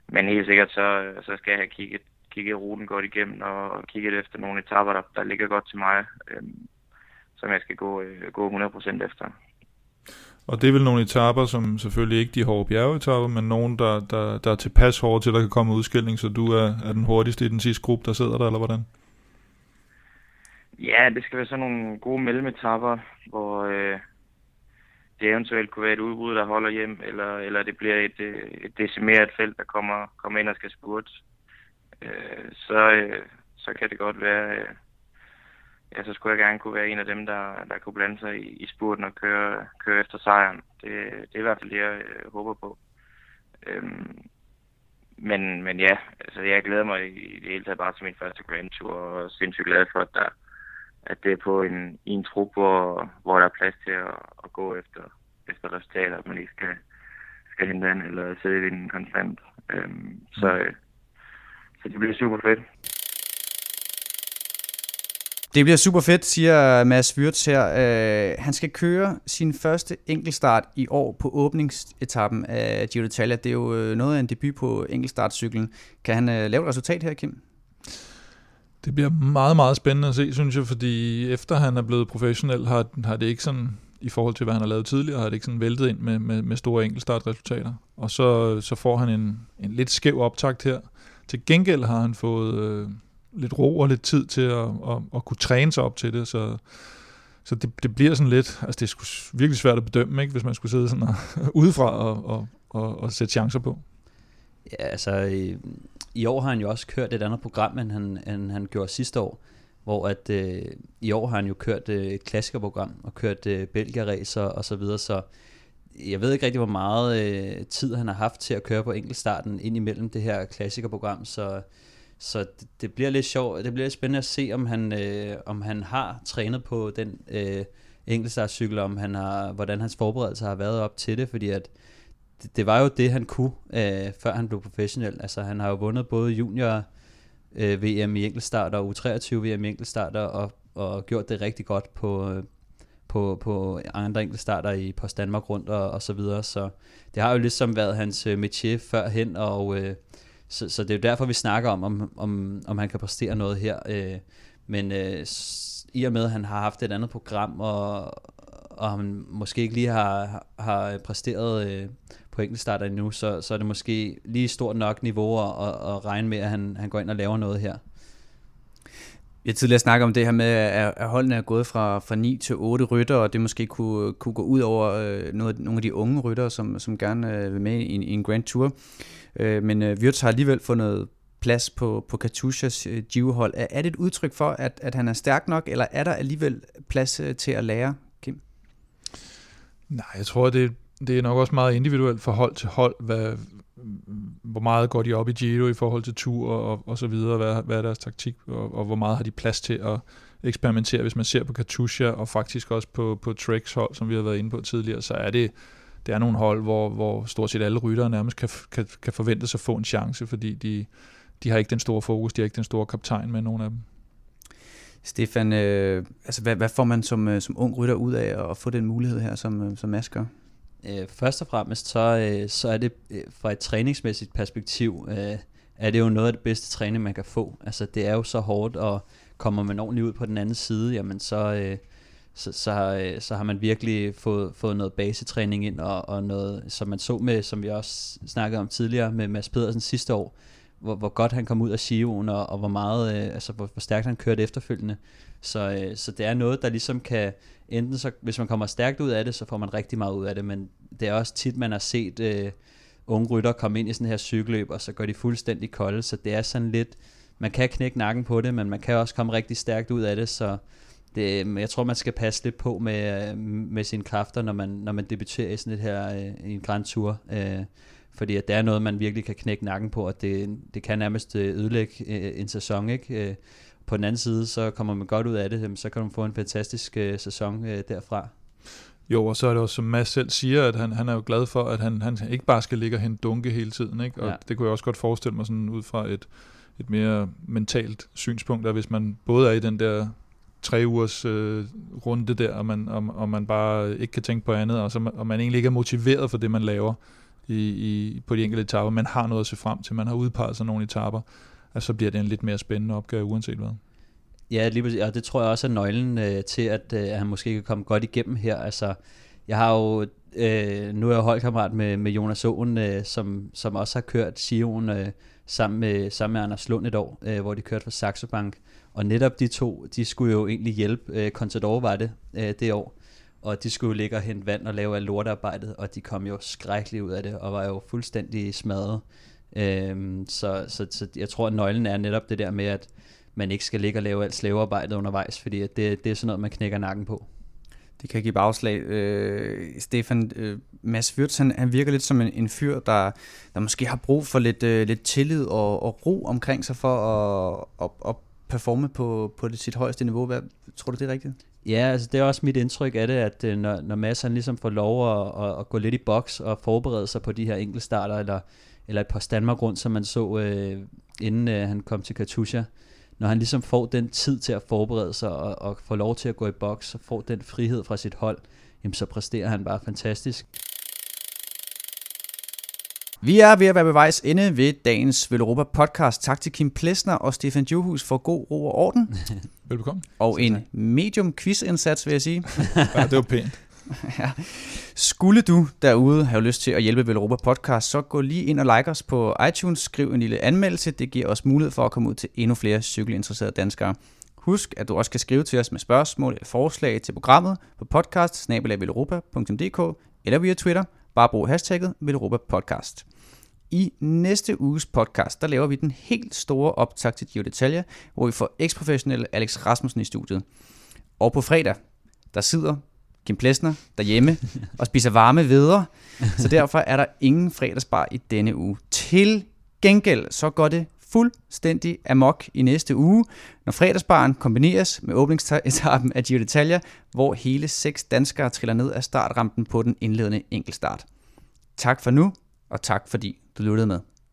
men helt sikkert, så, så skal jeg have kigget, kigget ruten godt igennem og kigget efter nogle etaper, der, der ligger godt til mig, øh, som jeg skal gå, øh, gå 100% efter.
Og det er vel nogle etaper, som selvfølgelig ikke de hårde bjergetapper, men nogen, der, der, der er tilpas hårde til, at der kan komme udskilling, så du er, er den hurtigste i den sidste gruppe, der sidder der, eller hvordan?
Ja, det skal være sådan nogle gode mellemetapper, hvor øh, det eventuelt kunne være et udbrud, der holder hjem, eller, eller det bliver et, øh, et decimeret felt, der kommer, kommer ind og skal spurte. Øh, så, øh, så kan det godt være, øh, ja, så skulle jeg gerne kunne være en af dem, der, der kunne blande sig i, i spurten og køre, køre efter sejren. Det, det er i hvert fald det, jeg øh, håber på. Øhm, men, men ja, altså jeg glæder mig i, det hele taget bare til min første Grand Tour, og er sindssygt glad for, at, der, at det er på en, i en trup, hvor, hvor der er plads til at, at gå efter, efter resultater, at man ikke skal, skal hente an eller sidde i den konstant. Øhm, så, øh, så det bliver super fedt.
Det bliver super fedt, siger Mads Wirtz her. Uh, han skal køre sin første enkeltstart i år på åbningsetappen af Giro d'Italia. Det er jo øh, noget af en debut på enkeltstartcyklen. Kan han uh, lave et resultat her, Kim?
Det bliver meget, meget spændende at se, synes jeg, fordi efter han er blevet professionel, har, har det ikke sådan i forhold til, hvad han har lavet tidligere, har det ikke sådan væltet ind med, med, med store enkeltstartresultater. Og så, så får han en, en lidt skæv optakt her. Til gengæld har han fået øh, lidt ro og lidt tid til at, at, at kunne træne sig op til det, så, så det, det bliver sådan lidt, altså det er sgu virkelig svært at bedømme, ikke, hvis man skulle sidde sådan og, udefra og, og, og, og sætte chancer på.
Ja, altså i, i år har han jo også kørt et andet program, end han, end han gjorde sidste år, hvor at øh, i år har han jo kørt øh, et klassikerprogram og kørt øh, Belgia-racer og så videre, så jeg ved ikke rigtig, hvor meget øh, tid han har haft til at køre på enkeltstarten ind imellem det her klassikerprogram, så, så det, det bliver lidt sjovt, det bliver lidt spændende at se, om han, øh, om han har trænet på den øh, enkeltstartcykel, om han har, hvordan hans forberedelse har været op til det, fordi at det, det var jo det, han kunne, øh, før han blev professionel. Altså han har jo vundet både junior øh, VM i enkeltstart og U23 VM i enkeltstart og, og gjort det rigtig godt på, øh, på, på andre enkeltstarter i Post Danmark rundt og, og så videre. Så det har jo ligesom været hans øh, métier førhen, og øh, så, så det er jo derfor, vi snakker om, om, om, om han kan præstere noget her. Øh, men øh, i og med, at han har haft et andet program, og, og han måske ikke lige har, har præsteret øh, på enkeltstarter endnu, så, så er det måske lige stort nok niveau at, at, at regne med, at han, han går ind og laver noget her.
Vi har tidligere snakket om det her med, at holdene er gået fra, fra 9 til 8 rytter, og det måske kunne, kunne gå ud over øh, noget, nogle af de unge rytter, som, som gerne øh, vil med i, i en Grand Tour. Øh, men øh, Wirtz har alligevel fundet plads på, på Katusha's øh, hold. Er, er det et udtryk for, at, at han er stærk nok, eller er der alligevel plads øh, til at lære, Kim?
Nej, jeg tror, det, det er nok også meget individuelt fra hold til hold, hvad, hvor meget går de op i Giro i forhold til tur og, og så videre, hvad, hvad er deres taktik, og, og hvor meget har de plads til at eksperimentere. Hvis man ser på Katusha og faktisk også på, på Treks hold, som vi har været inde på tidligere, så er det, det er nogle hold, hvor, hvor stort set alle ryttere nærmest kan, kan, kan forvente sig at få en chance, fordi de, de har ikke den store fokus, de har ikke den store kaptajn med nogen af dem.
Stefan, øh, altså hvad, hvad får man som, øh, som ung rytter ud af at få den mulighed her, som, øh, som Mads gør?
Øh, først og fremmest, så, øh, så er det øh, fra et træningsmæssigt perspektiv, øh, er det jo noget af det bedste træning, man kan få. Altså det er jo så hårdt, og kommer man ordentligt ud på den anden side, jamen så, øh, så, så, øh, så har man virkelig fået, fået noget basetræning ind, og, og noget, som man så med, som vi også snakkede om tidligere, med Mads Pedersen sidste år, hvor, hvor godt han kom ud af Sion, og, og hvor meget, øh, altså hvor, hvor stærkt han kørte efterfølgende. Så, øh, så det er noget, der ligesom kan, enten så, hvis man kommer stærkt ud af det, så får man rigtig meget ud af det, men det er også tit, man har set øh, unge rytter komme ind i sådan her cykelløb, og så går de fuldstændig kolde, så det er sådan lidt, man kan knække nakken på det, men man kan også komme rigtig stærkt ud af det, så det, jeg tror, man skal passe lidt på med, øh, med sine kræfter, når man, når man debuterer i sådan et her, øh, i en Grand Tour. Øh, fordi at det er noget, man virkelig kan knække nakken på, og det, det kan nærmest øh, ødelægge øh, en sæson. Ikke? Øh, på den anden side, så kommer man godt ud af det, så kan man få en fantastisk sæson derfra.
Jo, og så er det også, som Mads selv siger, at han, han er jo glad for, at han, han ikke bare skal ligge og hente dunke hele tiden. Ikke? Og ja. det kunne jeg også godt forestille mig sådan ud fra et, et mere mentalt synspunkt, at hvis man både er i den der tre ugers øh, runde der, og man, og, og man bare ikke kan tænke på andet, og, så, og man egentlig ikke er motiveret for det, man laver, i, i, på de enkelte etaper. Man har noget at se frem til. Man har udpeget sig nogle etaper. Og så bliver det en lidt mere spændende opgave, uanset hvad.
Ja, lige præcis. Og det tror jeg også er nøglen øh, til, at øh, han måske kan komme godt igennem her. Altså, jeg har jo, øh, nu er jeg holdkammerat med, med Jonas Åen, øh, som, som også har kørt Sion øh, sammen, med, sammen med Anders Lund et år, øh, hvor de kørte for Saxo Bank. Og netop de to, de skulle jo egentlig hjælpe. Øh, Contador var det øh, det år og de skulle ligge og hente vand og lave alt lortearbejdet, og de kom jo skrækkeligt ud af det, og var jo fuldstændig smadret. Øhm, så, så, så jeg tror, at nøglen er netop det der med, at man ikke skal ligge og lave alt slavearbejdet undervejs, fordi at det, det er sådan noget, man knækker nakken på.
Det kan give bagslag. Øh, Stefan, øh, Mads Wirtz, han, han virker lidt som en, en fyr, der, der måske har brug for lidt, øh, lidt tillid og, og ro omkring sig for at, at, at performe på, på det, sit højeste niveau. Hvad, tror du, det er rigtigt?
Ja, altså det er også mit indtryk af det, at øh, når, når Mads han ligesom får lov at, at, at gå lidt i boks og forberede sig på de her enkeltstarter, eller, eller et par Danmark rundt, som man så, øh, inden øh, han kom til Katusha, når han ligesom får den tid til at forberede sig og, og får lov til at gå i boks og får den frihed fra sit hold, jamen så præsterer han bare fantastisk.
Vi er ved at være ved vejs ende ved dagens Velropa podcast. Tak til Kim Plesner og Stefan Johus for god ro og orden.
Velbekomme.
Og en medium quiz-indsats, vil jeg sige.
ja, det var pænt.
ja. Skulle du derude have lyst til at hjælpe Velropa Podcast, så gå lige ind og like os på iTunes, skriv en lille anmeldelse, det giver os mulighed for at komme ud til endnu flere cykelinteresserede danskere. Husk, at du også kan skrive til os med spørgsmål eller forslag til programmet på podcast eller via Twitter. Bare brug hashtagget Velropa Podcast. I næste uges podcast, der laver vi den helt store optag til Gio Detalje, hvor vi får eksprofessionelle Alex Rasmussen i studiet. Og på fredag, der sidder Kim Plesner derhjemme og spiser varme videre, så derfor er der ingen fredagsbar i denne uge. Til gengæld, så går det fuldstændig amok i næste uge, når fredagsbaren kombineres med åbningsetappen af Gio Detalje, hvor hele seks danskere triller ned af startrampen på den indledende enkeltstart. Tak for nu, og tak fordi du lyttede med.